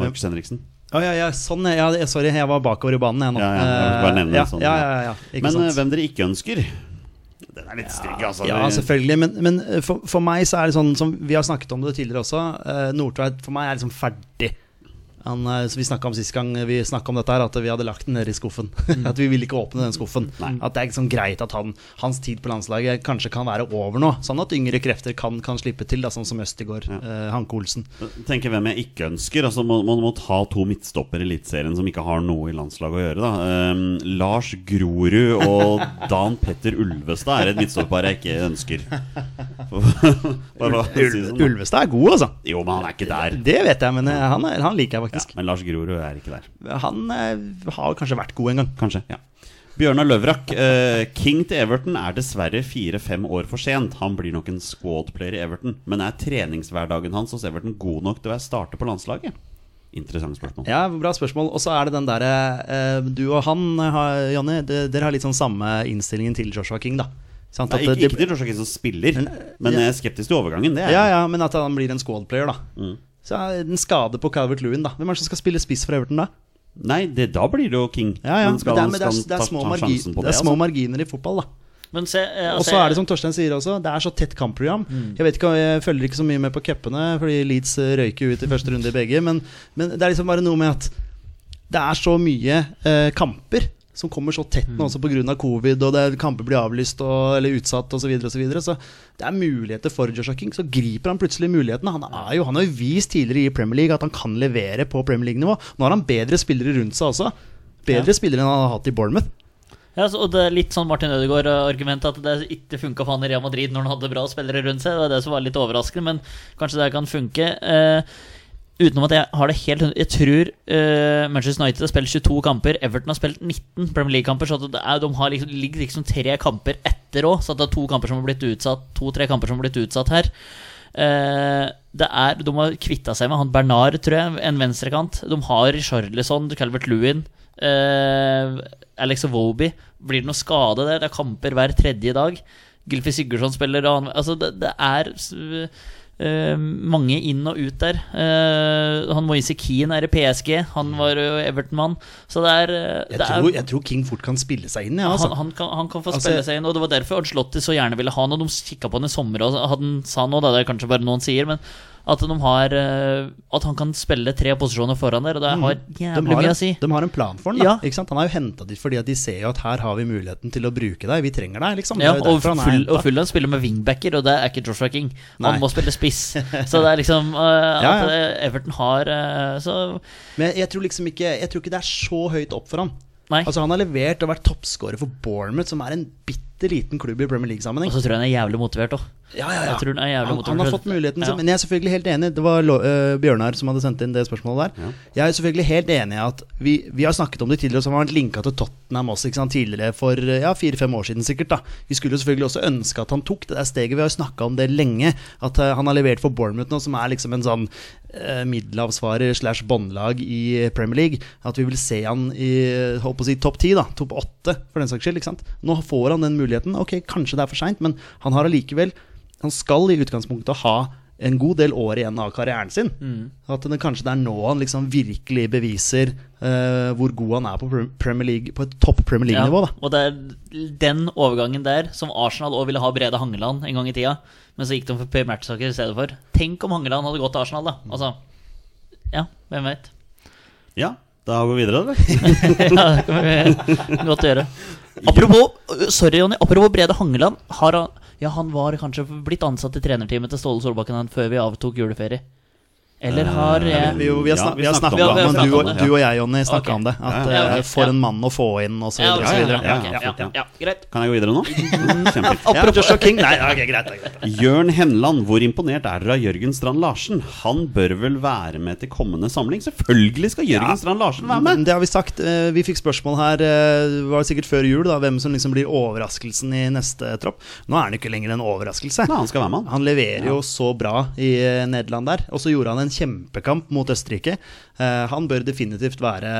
Markus Henriksen. Å ja, ja, sånn. Ja, sorry, jeg var bakover i banen, jeg nå. Ja, ja, jeg bare nevne Eh, det sånn, ja, ja. ja, ja, ja, ikke Men sant. eh, hvem dere ikke ønsker Den er litt stygg, altså. Ja, selvfølgelig. Men, men eh, for, for meg så er det sånn som Vi har snakket om det tidligere også. Uh, Nordtveit for meg er liksom ferdig. Han, eh, så vi snakka om sist gang vi om dette her, at vi hadde lagt den nede i skuffen. at vi ville ikke åpne den skuffen. At det er sånn greit at han, hans tid på landslaget kanskje kan være over nå. Sånn at yngre krefter kan, kan slippe til, da, sånn som Østigård, eh, Hanke Olsen. tenker hvem jeg ikke ønsker. Altså Man må, må ta to midtstoppere i Eliteserien som ikke har noe i landslaget å gjøre. da Ehm, Lars Grorud og Dan Petter Ulvestad er et midtstopperpar jeg ikke ønsker. Sånn. Ulvestad er god, altså. Jo, men han er ikke der. Det vet jeg, men eh, han, er, han liker jeg Ja, faktisk. men Lars Grorud er ikke der. Han eh, har kanskje vært god en gang. Kanskje. ja Bjørnar Løvrak, eh, king til Everton, er dessverre fire-fem år for sent. Han blir nok en squad-player i Everton, men er treningshverdagen hans hos Everton god nok til å starte på landslaget? Interessant spørsmål. Ja, bra spørsmål. Og så er det den derre eh, Du og han, eh, Jonny, dere har litt sånn samme innstillingen til Joshua King, da. Sant? Nei, ikke, det- ikke til Joshua King som spiller, Men, men ja. jeg er skeptisk til overgangen. Det er Ja, ja, men at han blir en squad-player, da. Mm. Så en skade på Calvert Lewin, da. Hvem er det som skal spille spiss for Everton, da? Nei, det, da blir det jo King. Ja, ja, Men men det er, men det er, det er, små, margin, margi, det er små altså? marginer i fotball, da. Men se, eh, Og altså, så er det som Torstein sier også, det er så tett kampprogram. Mm. Jeg vet ikke, jeg følger ikke så mye med på cupene, fordi Leeds eh, røyker ut i første runde i begge. Men, men det er liksom bare noe med at det er så mye eh, kamper som kommer så tett Mm. nå også pga. covid, og det, kamper blir avlyst og, eller utsatt osv. Så, videre, og så, videre. så det er muligheter for Joshua King. Så griper han plutselig mulighetene. Han, er jo, han har jo vist tidligere i Premier League at han kan levere på Premier League-nivå. Nå har han bedre spillere rundt seg også. Bedre Ja. spillere enn han har hatt i Bournemouth. Ja, og det er litt sånn Martin Ødegaard-argument at det ikke funka for han i Real Madrid når han hadde bra spillere rundt seg. Det var det som var litt overraskende, men kanskje det kan funke. Eh, utenom at jeg har det helt Jeg tror uh, Manchester United har spilt 22 kamper, Everton har spilt 19 Premier League-kamper, så er, de liksom, ligger liksom tre kamper etter òg. Så det er to kamper som har blitt utsatt To-tre kamper som har blitt utsatt her. Uh, det er, de har kvitta seg med han Bernard, tror jeg, en venstrekant. De har Charlison, Calvert Lewin, uh, Alex Awobi. Blir det noe skade der? Det er kamper hver tredje dag. Gylfi Sigurdsson spiller og han, Altså, det, det er eh, mange inn og ut der. Uh, han Moise Keane er i PSG. Han var jo Everton-mann. Så det er, eh, Jeg, det er tror, jeg tror King fort kan spille seg inn, ja, altså. han, han, kan, han kan få Altså, spille seg inn, og det var derfor Ancelotti så gjerne ville ha han. Og de kikka på han i sommer, og han sa nå, det er kanskje bare noen sier, men at de har eh, At han kan spille tre posisjoner foran der, og det har de, jævlig har mye å si. de har en plan for den. Da, Ja. Han er jo henta dit fordi at de ser jo at her har vi muligheten til å bruke deg. Vi trenger deg, liksom. Ja, og, han full, og Fulham spiller med wingbacker, og det er ikke Joshua King. Nei. Han må spille spiss. Så det er liksom uh, Ja, at eh, Everton har uh, Så Men jeg tror liksom ikke Jeg tror ikke det er så høyt opp for han. Nei. Altså Han har levert og vært toppskårer for Bournemouth, som er en bitte liten klubb i Premier League-sammenheng. Og så tror jeg han er jævlig motivert òg. Ja, ja, ja. Jeg tror han er jævlig Han, han har fått muligheten, så, Ja. men jeg er selvfølgelig helt enig. Det var øh, Bjørnar som hadde sendt inn det spørsmålet der. Jeg er selvfølgelig helt enig i at vi, vi har snakket om det tidligere, og som har vært linka til Tottenham også ikke sant, tidligere for øh, ja, fire-fem år siden sikkert. da Vi skulle jo selvfølgelig også ønske at han tok det der steget. Vi har jo snakka om det lenge. At uh, han har levert for Bournemouth nå, som er liksom en sånn uh, middelavsvarer slash båndlag i Premier League. At vi vil se han i håper å si, topp ti, da. Topp åtte, for den saks skyld. ikke sant Nå får han den muligheten. Ok, kanskje det er for seint, men han har allikevel Han skal i utgangspunktet ha en god del år igjen av karrieren sin. At det, kanskje det er nå han liksom virkelig beviser uh, hvor god han er på Premier League På et topp Premier League-nivå. Ja, og det er den overgangen der som Arsenal òg ville ha Brede Hangeland en gang i tida. Men så gikk de for Per Mertzaker i stedet for. Tenk om Hangeland hadde gått til Arsenal, da. Altså, ja, hvem vet. Ja, da går vi videre, eller? ja, det kan vi godt gjøre. Apropos, sorry Jonny, apropos Brede Hangeland. Har han, ja, han var kanskje blitt ansatt i trenerteamet til Ståle Solbakken før vi avtok juleferie. Eller har jeg Vi, vi har, snak, ja, vi har snakket snakket om det. men du, og- du og jeg, Jonny, snakka okay. om det. At Ja, ja, eh, for en mann å få inn, og så videre. og så videre. ja, Ja, ja, ja, ja, greit. Kan jeg gå videre nå? Kjempefint. Joshua King. Nei, ja, greit, greit, greit. Jørn Henland, hvor imponert er dere av Jørgen Strand Larsen? Han bør vel være med til kommende samling? Selvfølgelig skal Jørgen Strand Larsen være med! Det har vi sagt. Eh, Vi fikk spørsmål her, var det sikkert før jul, da, hvem som liksom blir overraskelsen i neste tropp. Nå er han ikke lenger en overraskelse. Nei, han skal være med, han. Han leverer jo så bra i eh, Nederland der. Og så gjorde han en kjempekamp mot Østerrike. Eh, han bør definitivt være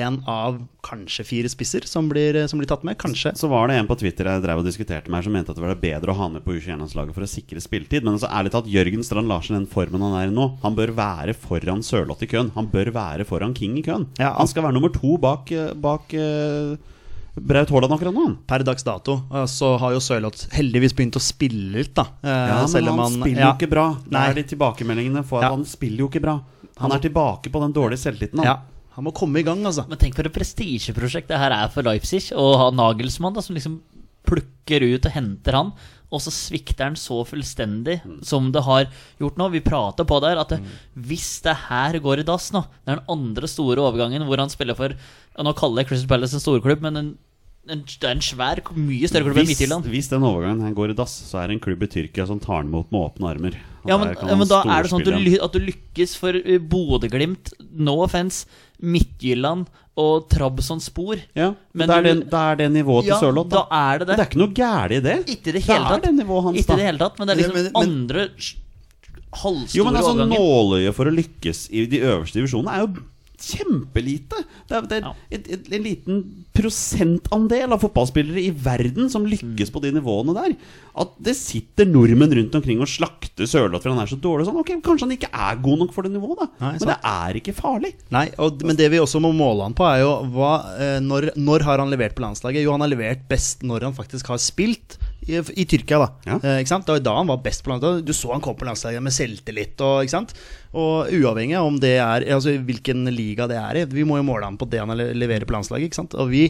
en av kanskje fire spisser som blir, som blir tatt med. Kanskje. Så var det en på Twitter jeg drev og diskuterte med her som mente at det var bedre å ha med på U21-landslaget for å sikre spilletid. Men altså, ærlig talt, Jørgen Strand Larsen, den formen han er i nå, han bør være foran Sørloth i køen. Han bør være foran King i køen. Ja, Han skal være nummer to bak, eh, bak eh, Braut Haaland akkurat nå. Per dags dato eh, så har jo Sørloth heldigvis begynt å spille litt, da. Eh, Ja, men selv om han spiller ja. jo ikke bra. Det er de tilbakemeldingene for at Ja. han spiller jo ikke bra. Han er tilbake på den dårlige selvtilliten. da. Ja, han må komme i gang, altså. Men tenk for et prestisjeprosjekt det her er for Leipzig. Å ha Nagelsmann da, som liksom plukker ut og henter han, og så svikter han så fullstendig som det har gjort nå. Vi prata på der at det, hvis det her går i dass nå Det er den andre store overgangen hvor han spiller for og Nå kaller jeg Crystal Palace en storklubb, men en, en, det er en svær, mye større klubb enn Midtjylland. hvis den overgangen her går i dass, så er det en klubb i Tyrkia som tar den imot med åpne armer. Ja, men, ja, men da er det sånn at du, at du lykkes for uh, Bodø-Glimt, no offence, Midtjylland og Trabzon-spor. Ja, Men det er, du- det, det er det nivået til Ja, Sørloth. da er det det. Det er ikke noe gærent i det. Ikke i det Det hele er tatt. det nivået hans, da. det hele tatt, men det er liksom Men- men- andre halvstore overganger. Jo, men altså. Nåløyet for å lykkes i de øverste divisjonene er jo kjempelite. Det er, det er Ja. et, et, en liten prosentandel av fotballspillere i verden som lykkes på de nivåene der. At det sitter nordmenn rundt omkring og slakter Sørloth for han er så dårlig. Sånn. Ok, Kanskje han ikke er god nok for det nivået, da. Nei, Men det er ikke farlig. Nei, og, men det vi også må måle han på, er jo hva, eh, når, når har han levert på landslaget? Jo, han har levert best når han faktisk har spilt i, i Tyrkia, da. Ja. Eh, ikke sant? Det var da han var best på landslaget. Du så han kom på landslaget med selvtillit og ikke sant? Og uavhengig av om det er Altså hvilken liga det er i, vi må jo måle han på det han leverer på landslaget, ikke sant? Og vi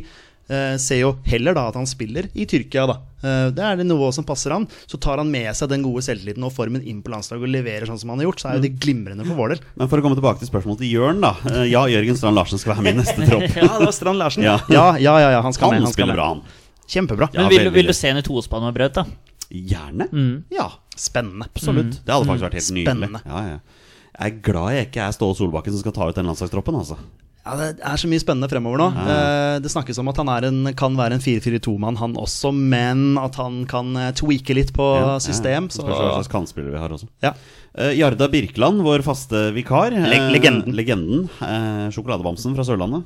eh, ser jo heller da at han spiller i Tyrkia, da. Eh, det er det nivået som passer han. Så tar han med seg den gode selvtilliten og formen inn på landslaget og leverer sånn som han har gjort, så er jo det glimrende for vår del. Men for å komme tilbake til spørsmålet til Jørn, da. Eh, Ja, Jørgen Strand Larsen skal være med i neste tropp. Ja, det var Strand Larsen. Ja. Ja, ja, ja, han skal Han med. Han skal spiller med. bra, han. Kjempebra. Ja, Men vil, vil du se en i tospann med brød, da? Gjerne. Mm. Ja, Spennende. absolutt. Det hadde faktisk vært helt nydelig. Spennende. Ja, ja. Jeg er glad jeg ikke er Ståle Solbakken som skal ta ut den landslagstroppen. Altså. Ja, Det er så mye spennende fremover nå. Ja. Det snakkes om at han er en, kan være en 4-4-2-mann, han også, men at han kan eh, tweake litt på Ja, system. Ja, Så, Spørs hva slags kantspiller vi har også. ja. Uh, Jarda Birkeland, vår faste vikar. eh, Le- legenden. legenden Uh, sjokoladebamsen fra Sørlandet.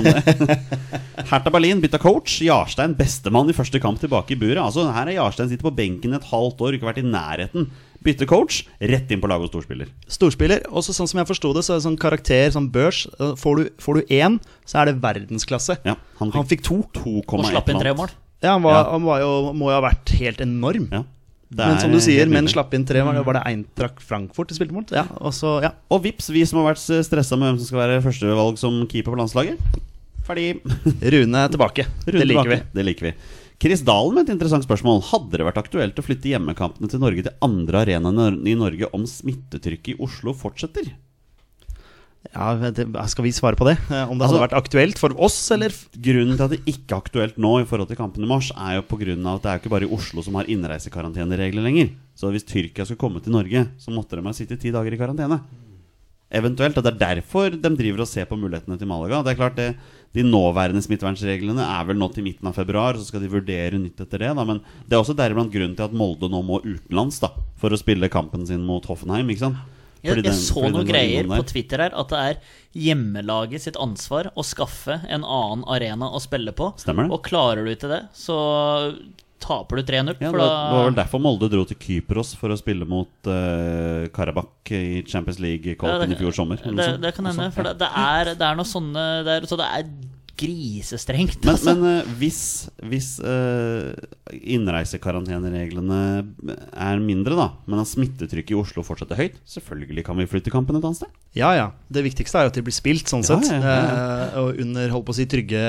Det. Hertha Berlin bytta coach. Jarstein bestemann i første kamp tilbake i buret. Altså, her er Jarstein sitter på benken et halvt år, ikke vært i nærheten. Bytte coach, rett inn på laget og storspiller. Storspiller. Også sånn som jeg forsto det, så er det sånn karakter, sånn børs. eh, Får du, får du én, så er det verdensklasse. Ja, han Han fikk fikk to. 2, Og slapp inn tre mål. Ja, han, var, Ja. han var jo, må jo ha vært helt enorm. Ja, det Men som du sier, men slapp inn tre. Var det, var det Eintracht Frankfurt de spilte mot? Ja, og så, ja. Og vips, vi som har vært stressa med hvem som skal være førstevalg som keeper på landslaget. Ferdig. Rune er tilbake. Rune det liker tilbake. vi. Det liker vi. Chris Dalen med et interessant spørsmål. Hadde det vært aktuelt å flytte hjemmekampene til Norge til andre arenaer i Norge om smittetrykket i Oslo fortsetter? Ja, det, Skal vi svare på det? Eh, Om det hadde Altså- vært aktuelt for oss, eller? Grunnen til at det ikke er aktuelt nå i forhold til kampen i mars, er jo av at det er jo ikke bare i Oslo som har innreisekaranteneregler lenger. Så hvis Tyrkia skulle komme til Norge, så måtte de ha sittet ti dager i karantene. Eventuelt, og Det er derfor de driver og ser på mulighetene til Malaga. Det er klart det, De nåværende smittevernreglene er vel nå til midten av februar, så skal de vurdere nytt etter det. Da. Men det er også deriblant grunnen til at Molde nå må utenlands da, for å spille kampen sin mot Hoffenheim. ikke sant? Jeg, jeg den- så noen greier på Twitter her at det er hjemmelaget sitt ansvar å skaffe en annen arena å spille på. Stemmer det. Og klarer du ikke det, så taper du 3-0. Ja, det var vel derfor Molde dro til Kypros for å spille mot uh, Karabakh i Champions League-kåpen ja, i fjor sommer. Det, det kan hende, for det, det, er, det er noe sånne det er, Så det er grisestrengt. Men, altså. men eh, hvis, hvis eh, innreisekarantenereglene er mindre, da, men at smittetrykket i Oslo fortsatt er høyt, selvfølgelig kan vi flytte kampen et annet sted. Ja, ja. Det viktigste er jo at de blir spilt, sånn Ja, sett. ja, ja, Eh, og under holdt på å si trygge,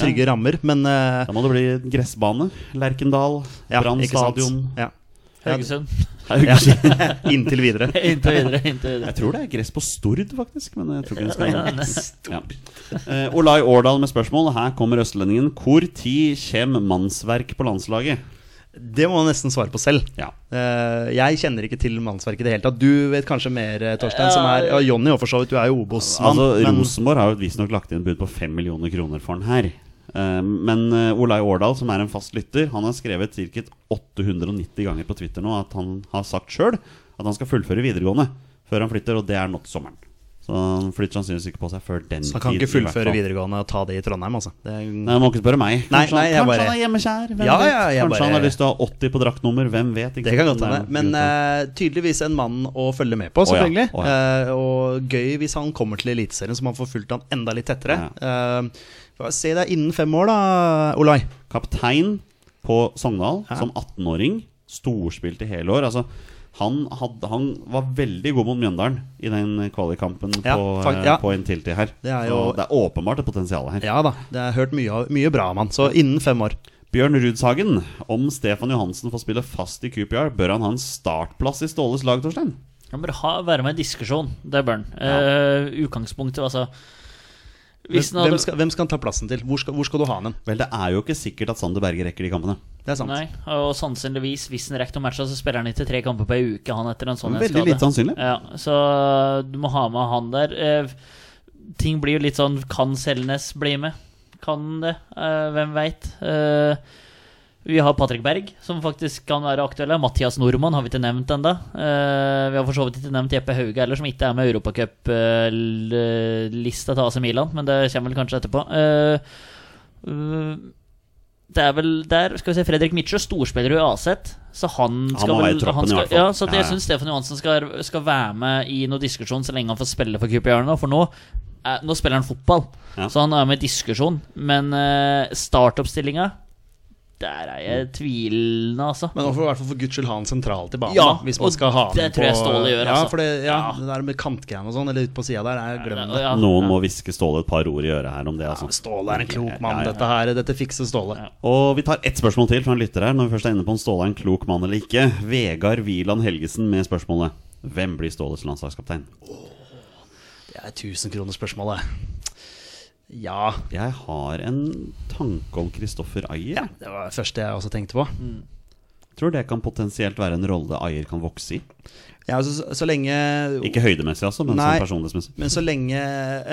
trygge rammer. Men uh, Da må det bli gressbane. Lerkendal, ja, Brann stadion. Ja. Haugesund. Haugesund. Inntil videre. Inntil videre. Inntil videre. Jeg tror det er gress på Stord, faktisk. Men jeg tror ikke det skal ja. uh, Olai Årdal med spørsmål. Her kommer østlendingen. Hvor tid kommer mannsverk på landslaget? Det må du nesten svare på selv. Ja. Eh, jeg kjenner ikke til mannsverket i det hele tatt. Du vet kanskje mer, eh, Torstein. Som er, ja, Jonny for så vidt, du er jo Obos-mann. Altså, Rosenborg har jo visstnok lagt inn bud på 5 millioner kroner for den her. Eh, Men eh, Olai Årdal, som er en fast lytter, han har skrevet ca. 890 ganger på Twitter nå at han har sagt sjøl at han skal fullføre videregående før han flytter, og det er nå til sommeren. Så han flytter sannsynligvis ikke på seg før den Så han kan tid, ikke fullføre videregående og ta det i Trondheim, altså. Det er, Nei, må ikke spørre meg. Nei, Kanskje, nei, han, bare- han er hjemmekjær? Hvem Ja, vet? ja, kanskje bare- han har lyst til å ha 80 på draktnummer? Hvem vet? Ikke det kan godt hende. Men uh, tydeligvis en mann å følge med på, Å ja, selvfølgelig. å Eh, og gøy hvis han kommer til Eliteserien, så man får fulgt han enda litt tettere. Eh, se deg innen fem år, da, Olai. Kaptein på Sogndal Ja. som 18-åring. Storspilt i hele år. Altså, han, hadde, han var veldig god mot Mjøndalen i den kvalikkampen Ja, på, fakt- eh, ja. på Intility her. Det er jo- det er åpenbart et potensial her. Ja da, det er hørt mye, mye bra om han. Så innen fem år. Bjørn Rudshagen, om Stefan Johansen får spille fast i QPR, bør han ha en startplass i Ståles lag, Torstein? Han bør ha, være med i diskusjon. Det bør han. Eh, utgangspunktet, altså Hvis han Hvem skal, hvem skal han ta plassen til? Hvor skal, hvor skal du ha han? hen? Vel, det er jo ikke sikkert at Sander Berge rekker de kampene. Det er sant. Nei, og sannsynligvis, hvis han rekker noen matcher, så spiller han ikke tre kamper på ei uke, han etter en sånn en Veldig skade. lite sannsynlig. Ja, så du må ha med han der. Eh, ting blir jo litt sånn Kan Selnes bli med? Kan det? Eh, hvem veit? Eh, vi har Patrick Berg, som faktisk kan være aktuelle. Mathias Nordmann har vi ikke nevnt ennå. vi har for så vidt ikke nevnt Jeppe Hauge heller, som ikke er med i Europacup-lista til AC Milan, men det kommer vel kanskje etterpå. Eh, eh, det er vel der Skal vi se, Fredrik Mitsjø, storspiller i AZ, så han skal han vel troppen han skal. Ja, så jeg ja. syns Stefan Johansen skal, skal være med i noen diskusjon så lenge han får spille for QPR nå, for nå, eh, nå spiller han fotball. Ja. Så han er med i diskusjon. Men uh, startoppstillinga der er jeg tvilende, altså. Men nå får vi i hvert fall for guds skyld ha han sentralt i banen. Ja, da, hvis man skal ha det tror jeg Ståle gjør, Ja, altså. for det, ja, Ja. det der med kantgreiene og sånn, eller ut på sida der, jeg glem det. Ja, Noen må hviske Ståle et par ord i øret her om det. Altså. Ståle er en klok mann. Ja, ja. Dette her, dette fikser Ståle. Ja. Og vi tar ett spørsmål til fra en lytter her. Når vi først er inne på om Ståle er en klok mann eller ikke. Vegard Wieland Helgesen med spørsmålet Hvem blir Ståles landslagskaptein? Det er tusenkronerspørsmålet. Ja. Jeg har en tanke om Kristoffer Ayer. ja. Det var det første jeg også tenkte på. Tror det kan potensielt være en rolle Ayer kan vokse i. Ja, altså, så, så lenge Ikke høydemessig, altså, men Nei. sånn personlighetsmessig. Men så lenge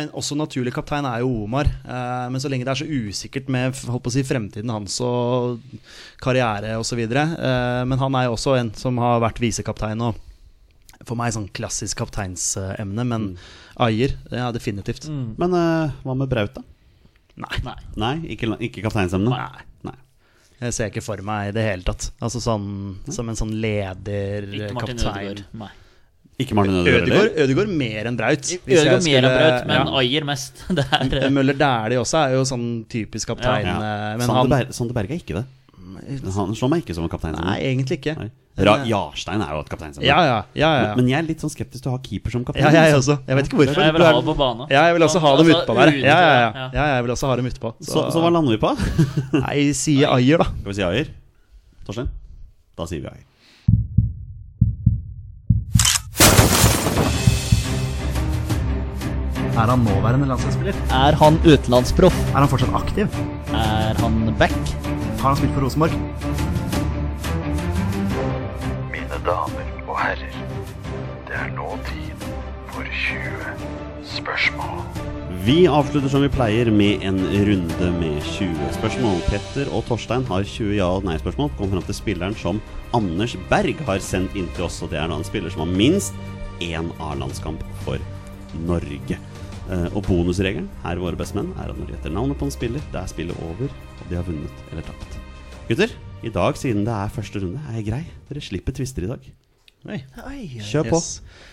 en også naturlig kaptein er jo Omar. Eh, men så lenge det er så usikkert med si, fremtiden hans og karriere osv. Eh, men han er jo også en som har vært visekaptein og for meg sånn klassisk kapteinsemne. Men Ayer, ja, definitivt. Men uh, hva med Braut, da? Nei. Nei. Nei, ikke, ikke kapteinsemne? Nei. Nei. Jeg ser ikke for meg i det hele tatt. Altså sånn Som en sånn leder, Ikke Martin kaptein. Ødegaard. Nei. Ikke Martin Ødegaard mer enn Braut. Ødegaard mer enn Braut, men ja. Ayer mest. Det er eh, Møller Dæhlie også er jo sånn typisk kaptein. Ja. Ja. Sander, han Sander Berge er ikke det. Han slår meg ikke som en kaptein. Nei, egentlig ikke. Nei. Ra Jarstein er jo et kaptein Ja, ja. ja, ja, Men, men jeg er litt sånn skeptisk til å ha keeper som kaptein. ja jeg altså. også. Jeg vet ikke hvorfor. Jeg vil ha dem på banen. Ja, jeg vil også ha dem Altså, utpå der. Ja, ja, ja. ja. ja, jeg vil også ha dem utpå. Så, så hva lander vi på? Nei, sier Ayer, da. Skal vi si Ayer? Torstein? Da sier vi Ayer. Er han nåværende landslagsspiller? Er han utenlandsproff? Er han fortsatt aktiv? Er han back? Har han spilt for Rosenborg? Mine damer og herrer, det er nå tid for 20 spørsmål. Vi avslutter som vi pleier med en runde med 20 spørsmål. Petter og Torstein har 20 ja- og nei-spørsmål. Kom fram til spilleren som Anders Berg har sendt inn til oss. Og det er da en spiller som har minst én A-landskamp for Norge. Eh, og bonusregelen her i Våre bestemenn er at når de gjetter navnet på en spiller, det er spillet over, og de har vunnet eller tapt. Gutter, i dag, siden det er første runde, er jeg grei. Dere slipper tvister i dag. Oi Kjør på. Yes.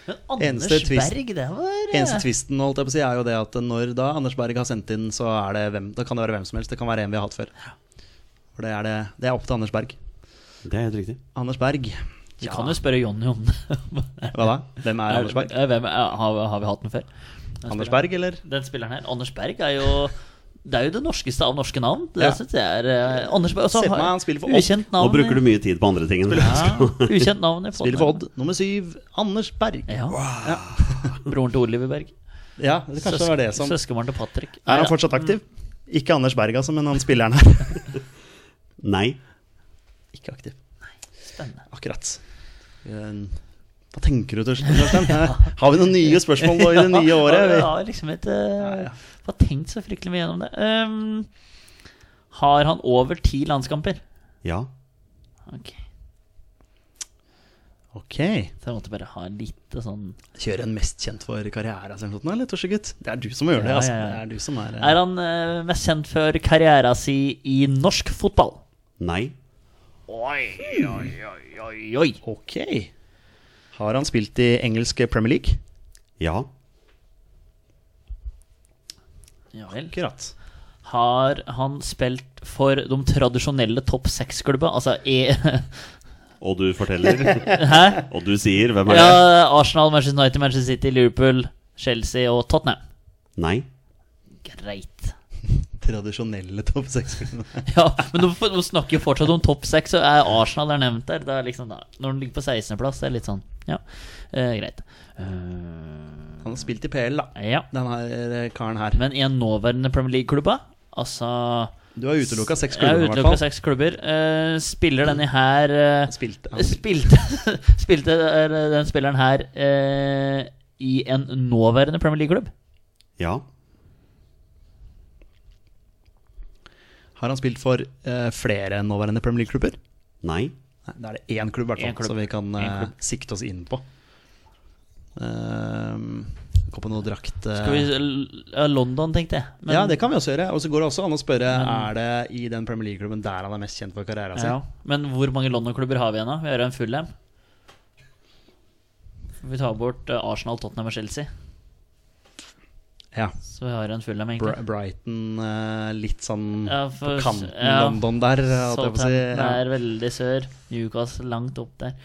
Men Anders Eneste twist- Berg, det var eh, Eneste tvisten holdt jeg på å si, er jo det at når da Anders Berg har sendt inn, så er det hvem, da kan det være hvem som helst. Det kan være en vi har hatt før. For det er, det, det er opp til Anders Berg. Det er helt riktig. Anders Berg. Vi kan jo spørre Jonny om det. Hva da? Hvem er Anders Berg? Hvem, er- har, har vi hatt den før? Anders Berg, eller? Den spilleren her. Anders Berg er jo Det er jo det norskeste av norske navn. Det Ja. synes jeg er eh, Anders Berg. Se på meg, han spiller for Odd. Nå bruker du mye tid på andre ting. enn ja, Ukjent navn Spiller for Odd. Nummer syv, Anders Berg. Ja. Broren til Oliver Berg. Ja, det kanskje var det som Søskenbarn til Patrick. Er han fortsatt aktiv? Ikke Anders Berg, altså, men han spilleren her. Nei. Ikke aktiv. Nei. Spennende. Akkurat. Eh, Hva tenker du, Torstein? Har vi noen nye spørsmål i det nye året? Ja, Vi- jeg har liksom ikke ja. har tenkt så fryktelig mye gjennom det. Um, har han over ti landskamper? Ja. Ok, Ok. Så jeg måtte bare ha litt sånn Kjøre en mest kjent for karriere, eller eller, Torsegutt? Det er du som må gjøre det, altså. ja, ja. Det er du som er, eh, Er han uh, mest kjent for karriera si i norsk fotball? Nei. Oi, oi, oi, oi. Ok. Har han spilt i engelsk Premier League? Ja. Ja vel. Akkurat. Har han spilt for de tradisjonelle topp seks-klubba? Altså e Og du forteller. Hæ? Og du sier. Hvem er Ja, det? Arsenal, Manchester United, Manchester City, Liverpool, Chelsea og Tottenham. Nei. Greit. Tradisjonelle topp seks-klubbene. Ja, men nå, nå snakker jo fortsatt om topp seks, så er Arsenal er nevnt der. Det er liksom når den ligger på 16.-plass, det er litt sånn Ja, eh, greit. Eh, Han har spilt i PL, da. ja. Den her eh, karen her. Men i en nåværende Premier League-klubba, altså Du har utelukka seks Jeg har klubber, i hvert utelukka fall. seks klubber. uh, spiller denne her uh, spilte, han spilte. Spilte, eh, den spilleren her uh, i en nåværende Premier League-klubb? Ja. Har han spilt for flere nåværende Premier League-klubber? Nei. Da er det én klubb, hvert fall, som vi kan eh, sikte oss inn på. Uh, gå på noe drakt uh... Skal vi London, tenkte jeg. Men- Ja, det kan vi også gjøre. Og så går det også an å spørre Men- Er det i den Premier League-klubben der han er mest kjent for karrieren sin. Ja, men hvor mange London-klubber har vi igjen, da? Vi har en full M. Vi tar bort Arsenal, Tottenham og Chelsea. Ja. Så vi har en full dem egentlig. Brighton uh, litt sånn Ja, på kanten ja. London der, Southampton jeg på si. Ja. er veldig sør. Newcastle langt opp der.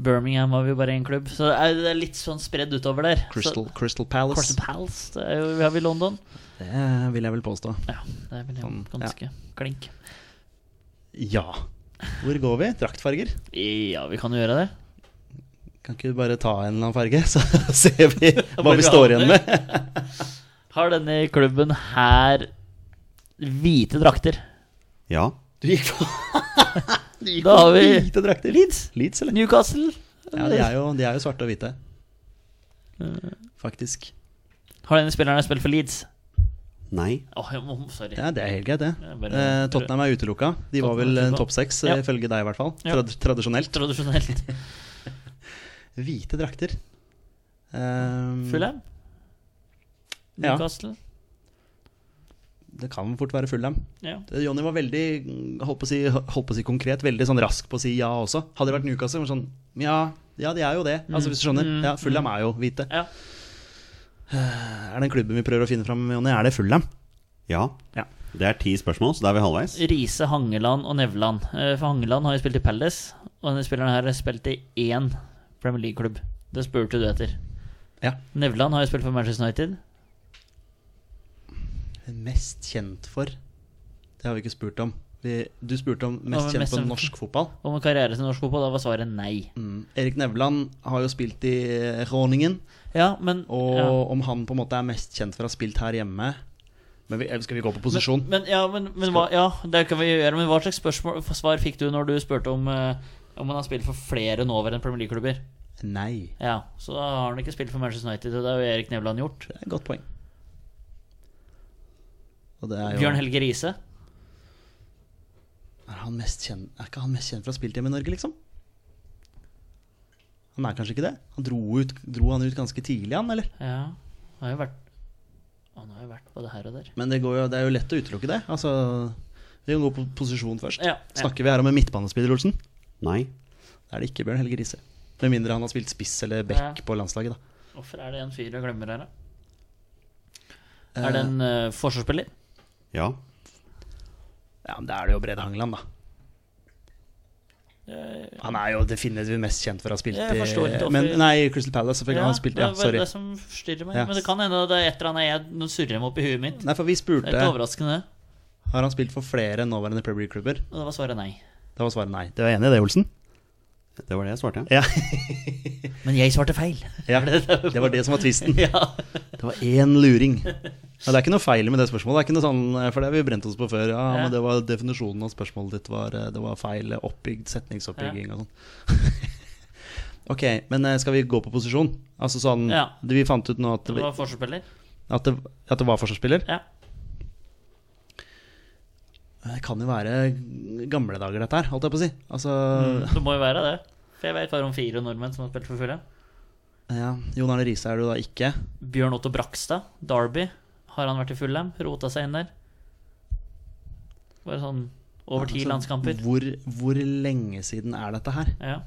Birmingham vi jo bare én klubb. Så det er, litt sånn spredd utover der. Crystal, Så, Crystal Palace. Crystal Palace. Det er jo, vi har vi i London. Det vil jeg vel påstå. Ja, det er vel Sånn, ganske klink. Ja. Hvor går vi? Draktfarger? Ja, vi kan jo gjøre det. Kan ikke du bare ta en eller annen farge, så ser vi hva vi står igjen med? Har denne klubben her hvite drakter? Ja. Du gikk på Du gikk Da på har vi hvite drakter. Leeds. Leeds, eller? Newcastle. Ja, de er, jo, de er jo svarte og hvite. Faktisk. Har denne spilleren spilt for Leeds? Nei. Oh, jeg må- sorry. Ja, det er helt greit, det. Ja, bare- Eh, Tottenham er utelukka. De var vel topp seks, Ja. eh, ifølge deg i hvert fall. Ja. Trad tradisjonelt. Tradisjonelt. Hvite drakter. Um, Fulham? Ja. Det kan fort være Fulham. Ja. Jonny var veldig mm, holdt på, å si, holdt på å si konkret, veldig sånn rask på å si ja også. Hadde det vært Newcastle, var det sånn Ja, ja, de er jo det. Altså Hvis du skjønner. Mm, Ja, Fulham er jo hvite. ja. Er den klubben vi prøver å finne fram, Jonny, er det Fulham? Ja. Ja. Det er ti spørsmål, så da er vi halvveis. Riise, Hangeland og Nevland. Eh, For Hangeland har jo spilt i Palace, og denne spilleren her har spilt i én Premier League-klubb. Det spurte du etter. Ja. Nevland har jo spilt for Manchester United. Mest kjent for Det har vi ikke spurt om. Vi, du spurte om mest men kjent mest for norsk fotball. Om karriere til norsk fotball, da var svaret nei. Mm. Erik Nevland har jo spilt i Råningen. Ja, men Og ja. om han på en måte er mest kjent for å ha spilt her hjemme Men vi, Skal vi gå på posisjon? Men, men, ja, men, men hva, ja, det kan vi gjøre. Men hva slags spørsmål, svar fikk du når du spurte om eh, Om han har spilt for flere nåværende Premier League-klubber? Nei. Ja, så da har han ikke spilt for Manchester United, og det har jo Erik Nevland gjort. Det er et godt poeng. Jo Bjørn Helge Riise. er, han kjent, er ikke han mest kjent spilt hjemme i Norge, liksom? Han er kanskje ikke det? Han dro, ut, dro han ut ganske tidlig, han, eller? Ja, han har jo vært Han har jo vært både her og der. Men det, går jo, det er jo lett å utelukke det. Altså, vi kan gå på posisjon først. Ja, ja. Snakker vi her om en midtbanespiller, Olsen? Nei. det er det ikke Bjørn Helge Riise. Med mindre han har spilt spiss eller back Ja. på landslaget, da. Hvorfor er det en fyr jeg glemmer her, da? Eh, Er det en uh, forsvarsspiller? Ja. Ja, men Da er det jo Brede Hangeland, da. Han er jo definitivt mest kjent for å ha spilt i men, Nei, Crystal Palace, selvfølgelig. han har spilt, det ja, det var det som forstyrrer meg. Ja. Men det kan hende det er et eller annet jeg surrer meg opp i huet mitt. Nei, for vi Det spurte er ikke overraskende. Har han spilt for flere nåværende Premier League-klubber. Og da var svaret nei. Da var svaret nei. Du er enig i det, Olsen? Det var det jeg svarte, ja. Men jeg svarte feil. ja. Det var det som var tvisten. ja. Det var én luring. Ja, det er ikke noe feil med det spørsmålet. Det er ikke noe sånn, for det har vi brent oss på før. Ja, Ja. men det var Definisjonen av spørsmålet ditt var, eh, det var feil oppbygd setningsoppbygging og sånn. ok, men eh, skal vi gå på posisjon? Altså sånn Ja. Vi fant ut nå at Det det, var forsvarsspiller. at det, at det var forsvarsspiller. Ja. Det kan jo være gamle dager, dette her, holdt jeg på å si. Altså Det må jo være det. For jeg vet bare om fire nordmenn som har spilt for Fulham. ja, Jon Arne Riise er du da ikke. Bjørn Otto Brakstad, Derby. Har han vært i Fulham? Rota seg inn der? Bare sånn over ti Altså, landskamper. Hvor, hvor lenge siden er dette her? Ja.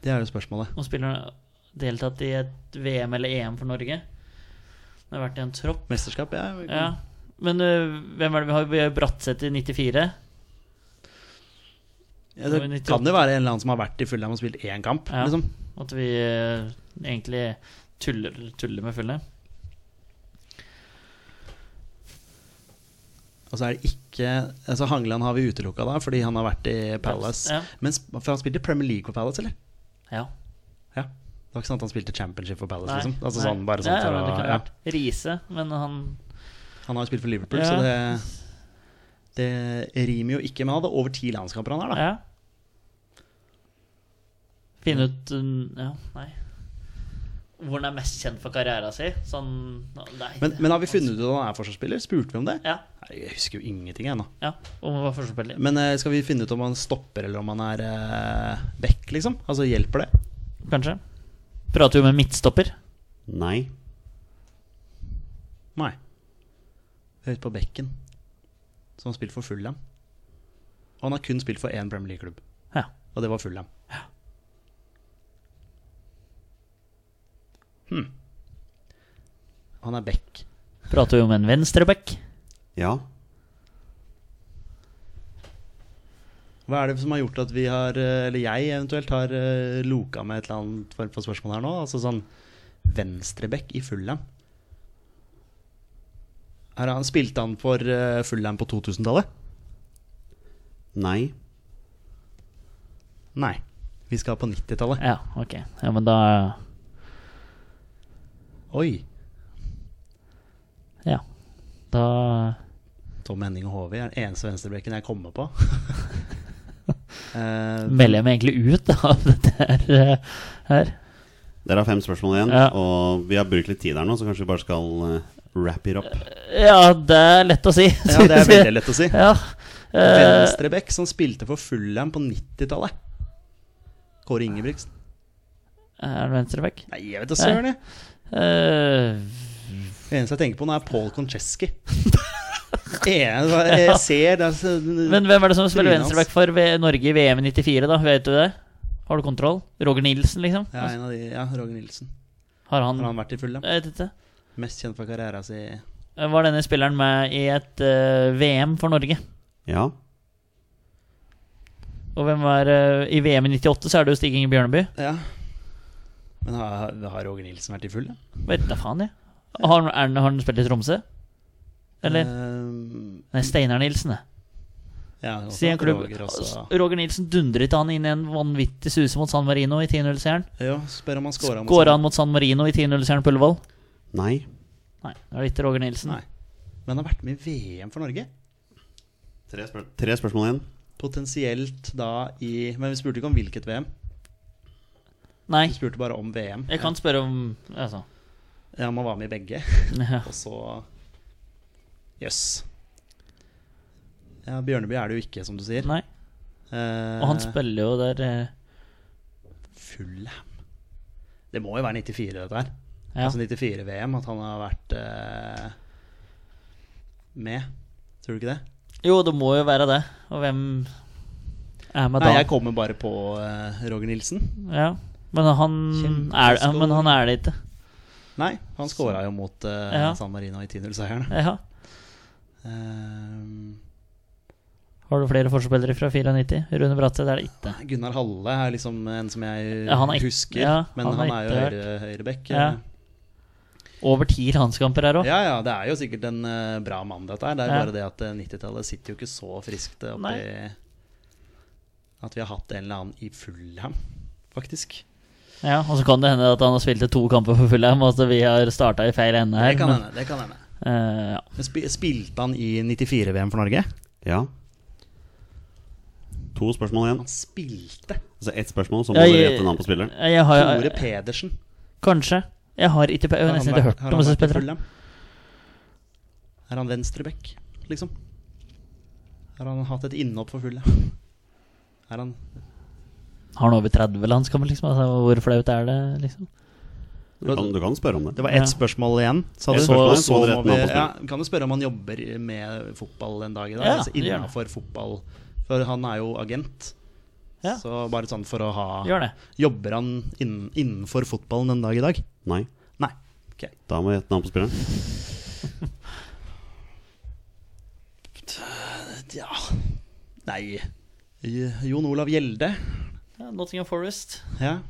Det er jo spørsmålet. Og spiller deltatt i et VM eller EM for Norge. Det har vært i en tropp. Mesterskap, ja. Ja. Men uh, hvem er det vi har? Vi har Bratseth i 94. Ja, det kan jo være en eller annen som har vært i Fulham og spilt én kamp. Ja. Liksom. At vi uh, egentlig tuller, tuller med Fulham. Og så er det ikke Altså Hangeland har vi utelukka da, fordi han har vært i Palace. Ja. Men for han spilte Premier League for Palace, eller? Ja. Ja. Det var ikke sånn at han spilte Championship for Palace, Nei. liksom. Altså Nei. sånn, bare sånn ja, for det å Riise, men han Han har jo spilt for Liverpool, Ja. så det Det rimer jo ikke. Men han hadde over ti landskamper, han her, da. Ja. Finne ut mm, Ja, nei. Hvor han er mest kjent for karrieren sin. Sånn nei, Men, men har vi funnet ut at han er forsvarsspiller? Spurte vi om det? Ja. Nei, Jeg husker jo ingenting, ennå. ja om han var forsvarsspiller. Men eh, skal vi finne ut om han stopper, eller om han er uh, back, liksom? Altså, hjelper det? Kanskje. Prater jo med midtstopper. Nei. Nei. Høyt på bekken. Som har spilt for Fulham. Og han har kun spilt for én Premier League-klubb, Ja. og det var Fulham. Hm. Han er back. Prater vi om en venstreback. Ja. Hva er det som har gjort at vi har, eh, eller jeg eventuelt, har eh, loka med et eller annet form for spørsmål her nå? Altså sånn venstreback i Fulham. Har han spilt han for uh, Fullham på 2000-tallet? Nei. Nei. Vi skal på 90-tallet. Ja, ok. Ja, men da Oi. Ja. Da Tom Henning og Håvi er den eneste venstrebekken jeg kommer på. uh, melder jeg meg egentlig ut av dette her. eh, her. Dere har fem spørsmål igjen, Ja. og vi har brukt litt tid her nå, så kanskje vi bare skal uh, wrap it up. Ja, det er lett å si. ja, det er veldig lett å si. Ja. Eh, Venstrebekk som spilte for Fullham på 90-tallet. Kåre Ingebrigtsen. er det venstrebekk? Nei, jeg vet da søren, jeg. Uh, Det eneste jeg tenker på nå, er Paul Koncheski. En- jeg ser det er, men hvem er det som spiller Venstrebekk venstreback for Norge i VM i 94, da? Vet du det? Har du kontroll? Roger Nilsen, liksom? Ja, en av de, ja, Roger Nilsen. Har han, Har han vært i Fullham? Jeg vet ikke. Mest kjent for karrieren sin. Var denne spilleren med i et uh, VM for Norge? Ja. Og hvem var uh, I VM i 98 så er det jo Stig Inge Bjørneby. Ja. Men har, har Roger Nilsen vært i Fulham? Vet da faen, jeg. Har, er han- har han spilt i Tromsø? Eller? Um, Nei, Steinar Nilsen, det. ja, Si en klubb. Roger også. Roger Nilsen dundret han inn i en vanvittig suse mot San Marino i 10-0-seieren. Ja, spør om han scora mot Skåra han mot San Marino i 10-0-seieren på Ullevål? Nei. Nei, det er ikke Roger Nilsen. Nei. Men han har vært med i VM for Norge. Tre, spør tre spørsmål igjen. Potensielt da i Men vi spurte ikke om hvilket VM. Nei, Vi spurte bare om VM. jeg kan spørre om Altså. Ja, man var med i begge. Ja. Og så Jøss. Ja, Bjørneby er det jo ikke, som du sier. Nei. Eh, Og han spiller jo der eh, Fulham. Det må jo være 94, dette her. Ja. Altså 94-VM, at han har vært uh, med. Tror du ikke det? Jo, det må jo være det. Og hvem er med da? Nei, jeg kommer bare på uh, Roger Nilsen. Ja. Men han, er, men han er det ikke. Nei, han skåra jo mot uh, Ja. San Marino i 10-0-seieren. Ja. Ehm, Har du flere forspillere fra 94? Rune Bratseth er det ikke. Gunnar Halle er liksom en som jeg Ja, han er husker, ja, men han han, er er jo høyre, høyrebekk. Ja. Over ti landskamper her òg. Ja, ja, det er jo sikkert en uh, bra mann, dette her. Det er Ja. bare det at eh, 90-tallet sitter jo ikke så friskt oppi Nei. At vi har hatt en eller annen i Fullham, faktisk. Ja, og så kan det hende at han har spilt to kamper for Fullham, og at vi har starta i feil ende her. Det kan men, hende. det kan hende Uh, ja. Sp Spilte han i 94-VM for Norge? Ja. To spørsmål igjen. Han spilte! Altså ett spørsmål, så må Ja, dere jeg- gjette navn på spilleren. Jeg har Tore Pedersen. Kanskje. Jeg har ikke Jeg har Har nesten ikke hørt om han disse spillerne. Er han venstreback, liksom? Har han hatt et innhopp for fulle? Er han Har han over 30 landskamper, liksom? Altså, hvor flaut er det, liksom? Du kan, du kan spørre om det. Det var Ja. spørsmål igjen. Så, Ett så, spørsmål så, vi ja, Kan du spørre om han jobber med fotball en dag i dag? Ja, altså. Innafor fotball. For han er jo agent. Ja. Så bare sånn for å ha Gjør det. Jobber han innen, innenfor fotballen den dag i dag? Nei. Nei. Okay. Da må jeg gjette navn på spilleren. Ja Nei Jon Olav Gjelde. Ja, Nottingham Forest. Ja.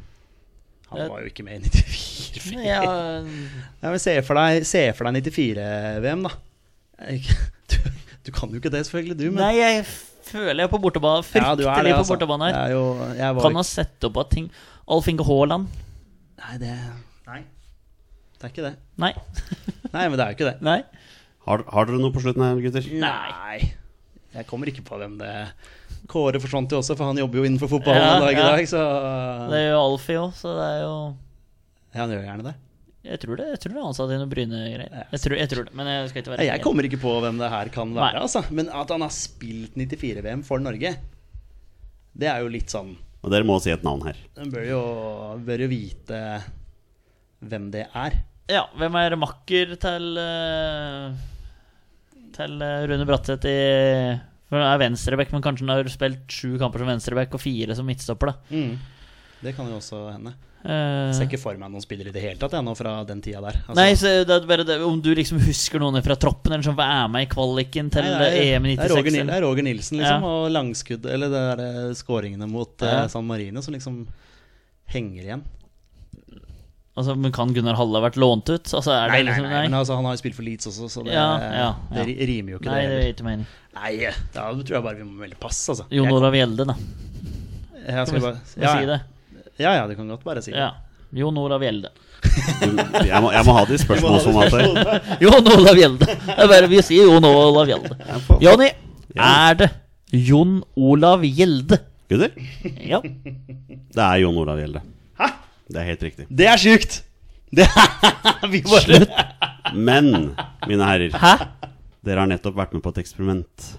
Han var jo ikke med i 94. Ja, Ja, men se for deg, se for deg 94-VM, da. Du, du kan jo ikke det, selvfølgelig, du. Men Nei, jeg føler jeg er på bortebane. Fryktelig det, på altså. bortebane her. er jo, var Kan ha sett opp at ting Alf Inge Haaland. Nei, det Nei. Det er ikke det. Nei. Nei, men det er jo ikke det. Nei. Har, har dere noe på slutten her, gutter? Nei. Jeg kommer ikke på hvem det Kåre forsvant jo også, for han jobber jo innenfor fotballen Ja, en dag i dag, så Det jo Alfie òg, så det er jo Ja, han gjør gjerne det. Jeg tror det, jeg tror det er ansatt i noen Bryne-greier. Jeg, tror- jeg tror det, men jeg skal ikke være Jeg kommer ikke på hvem det her kan være, Nei. altså. Men at han har spilt 94-VM for Norge, det er jo litt sånn Og dere må si et navn her. En bør jo, bør jo vite hvem det er. Ja, hvem er makker til eh, Til eh, Rune Bratseth i For han er venstreback, men kanskje han har spilt sju kamper som venstreback og fire som midtstopper, da. Det kan jo også hende. Uh, Ser ikke for meg noen spillere i det hele tatt jeg, nå fra den tida der. Altså, Nei, så det er bare det, Om du liksom husker noen fra troppen eller som var med i kvaliken til nei, er, EM i det, er 96? Roger, det er Roger Nilsen, liksom, Ja. og langskudd Eller det er eh, skåringene mot eh, Ja. San Marino som liksom henger igjen. Altså, men Kan Gunnar Halle ha vært lånt ut? Altså, er Nei, det nei, nei, nei, men altså, han har jo spilt for Leeds også, så det, Ja, ja, det rimer jo ikke, Nei, det det ikke mening. Nei, da tror jeg bare vi må melde pass, altså. Jon Olav Gjelde, da. jeg Skal bare, ja, si det? Ja, ja, du kan godt bare si det. Ja. Jon Olav Gjelde. Jeg må, jeg må ha de spørsmålsformatene. Jon Olav Gjelde. Bare vi sier Jon Olav Gjelde. Jonny, er det Jon Olav Gjelde? Gutter, Ja. det er Jon Olav Gjelde. Hæ? Det er helt riktig. Det er sjukt! Det vi bare Men, mine herrer, Hæ? dere har nettopp vært med på et eksperiment.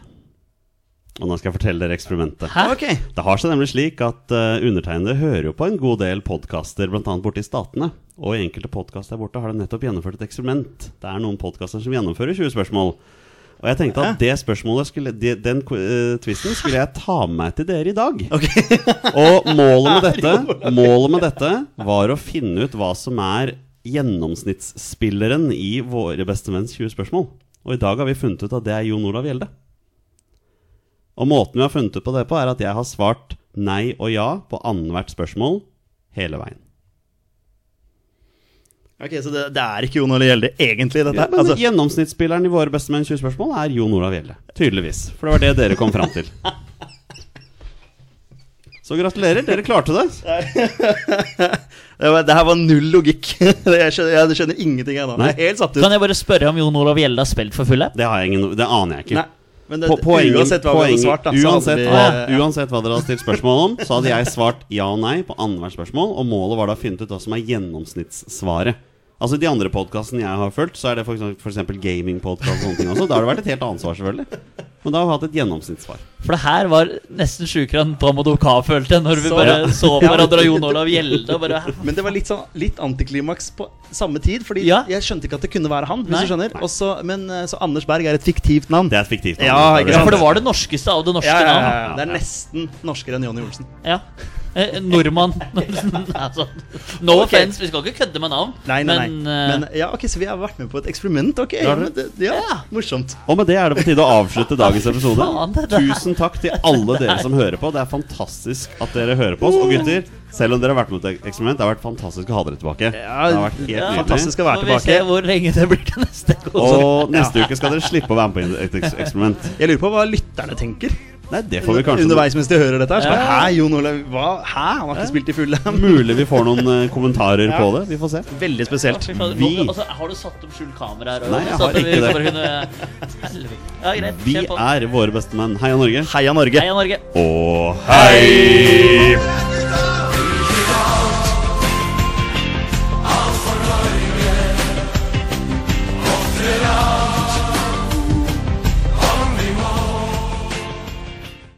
Og nå skal jeg fortelle dere eksperimentet. Hæ? Ok. Det har seg nemlig slik at uh, undertegnede hører jo på en god del podkaster, bl.a. borte i Statene. Og i enkelte podkaster der borte har de nettopp gjennomført et eksperiment. Det er noen podkaster som gjennomfører 20 spørsmål. Og jeg tenkte at det spørsmålet skulle, de, den uh, twisten skulle jeg ta med meg til dere i dag. Og målet med, dette, målet med dette var å finne ut hva som er gjennomsnittsspilleren i våre bestemenns 20 spørsmål. Og i dag har vi funnet ut at det er Jon Olav Gjelde. Og måten vi har funnet ut på det på, er at jeg har svart nei og ja på annethvert spørsmål hele veien. Ok, Så det, det er ikke Jon Olav Gjelde egentlig, dette? Ja, men altså, Gjennomsnittsspilleren i våre bestemenn 20 spørsmål er Jon Olav Gjelde. Tydeligvis. For det var det dere kom fram til. Så gratulerer, dere klarte det. det, her var null logikk. jeg, skjønner, jeg skjønner ingenting jeg nå. Nei. Jeg helt satt ut. Kan jeg bare spørre om Jon Olav Gjelde har spilt for fulle? Det, har jeg ingen, det aner jeg ikke. Nei, men det, Po- uansett hva vi hadde svart, da, uansett, vi hva, ja. uansett hva dere hadde stilt spørsmål om, så hadde jeg svart ja og nei på annethvert spørsmål. Og målet var da å finne ut hva som er gjennomsnittssvaret. Altså de andre podkastene jeg har fulgt, så er det f.eks. gamingpodkast og. Da har det vært et helt annet svar, selvfølgelig. Men da har vi hatt et gjennomsnittssvar. For det her var nesten sjukere enn Pamodo Ka følte, når vi Så- bare Ja. så på hverandre og Jon Olav Gjelde og bare Men det var litt, sånn, litt antiklimaks på samme tid, Fordi Ja. jeg skjønte ikke at det kunne være han. Hvis Nei. du skjønner Også, Men eh, så Anders Berg er et fiktivt navn. Det er et fiktivt navn. Ja, Ja, for det var det norskeste av det norske Ja, ja, ja, navnet. ja. Det er nesten norskere enn Jonny Olsen. Ja. Eh, nordmann. altså, no okay. offense, vi skal ikke kødde med navn. Nei, nei, nei. Men, eh, Men, ja, ok, Så vi har vært med på et eksperiment? Ok, ja, det, ja, morsomt. Og med det er det på tide å avslutte dagens episode. faen. Tusen takk til alle dere som hører på. Det er fantastisk at dere hører på oss. Og gutter, selv om dere har vært med på et eksperiment, det har vært fantastisk å ha dere tilbake. Det har vært helt Ja. Fantastisk å være får vi se hvor lenge det blir til neste gang. Og neste uke skal dere slippe å være med på et eksperiment. Jeg lurer på hva lytterne tenker Nei, det får vi kanskje underveis mens de hører dette. her. Så, Ja. Hæ, Jon Olav? Hva? Hæ? Han har ikke spilt i fulle? Mulig vi får noen eh, kommentarer Ja. på det. Vi får se. Veldig spesielt. Fy faen, Vi- nå- altså, har du satt opp skjult kamera her? og- Nei, jeg har ikke det. Kunne... Ja, greit. Vi kjør på. er våre beste menn. Heia Norge. Heia Norge. Heia Norge. Og hei!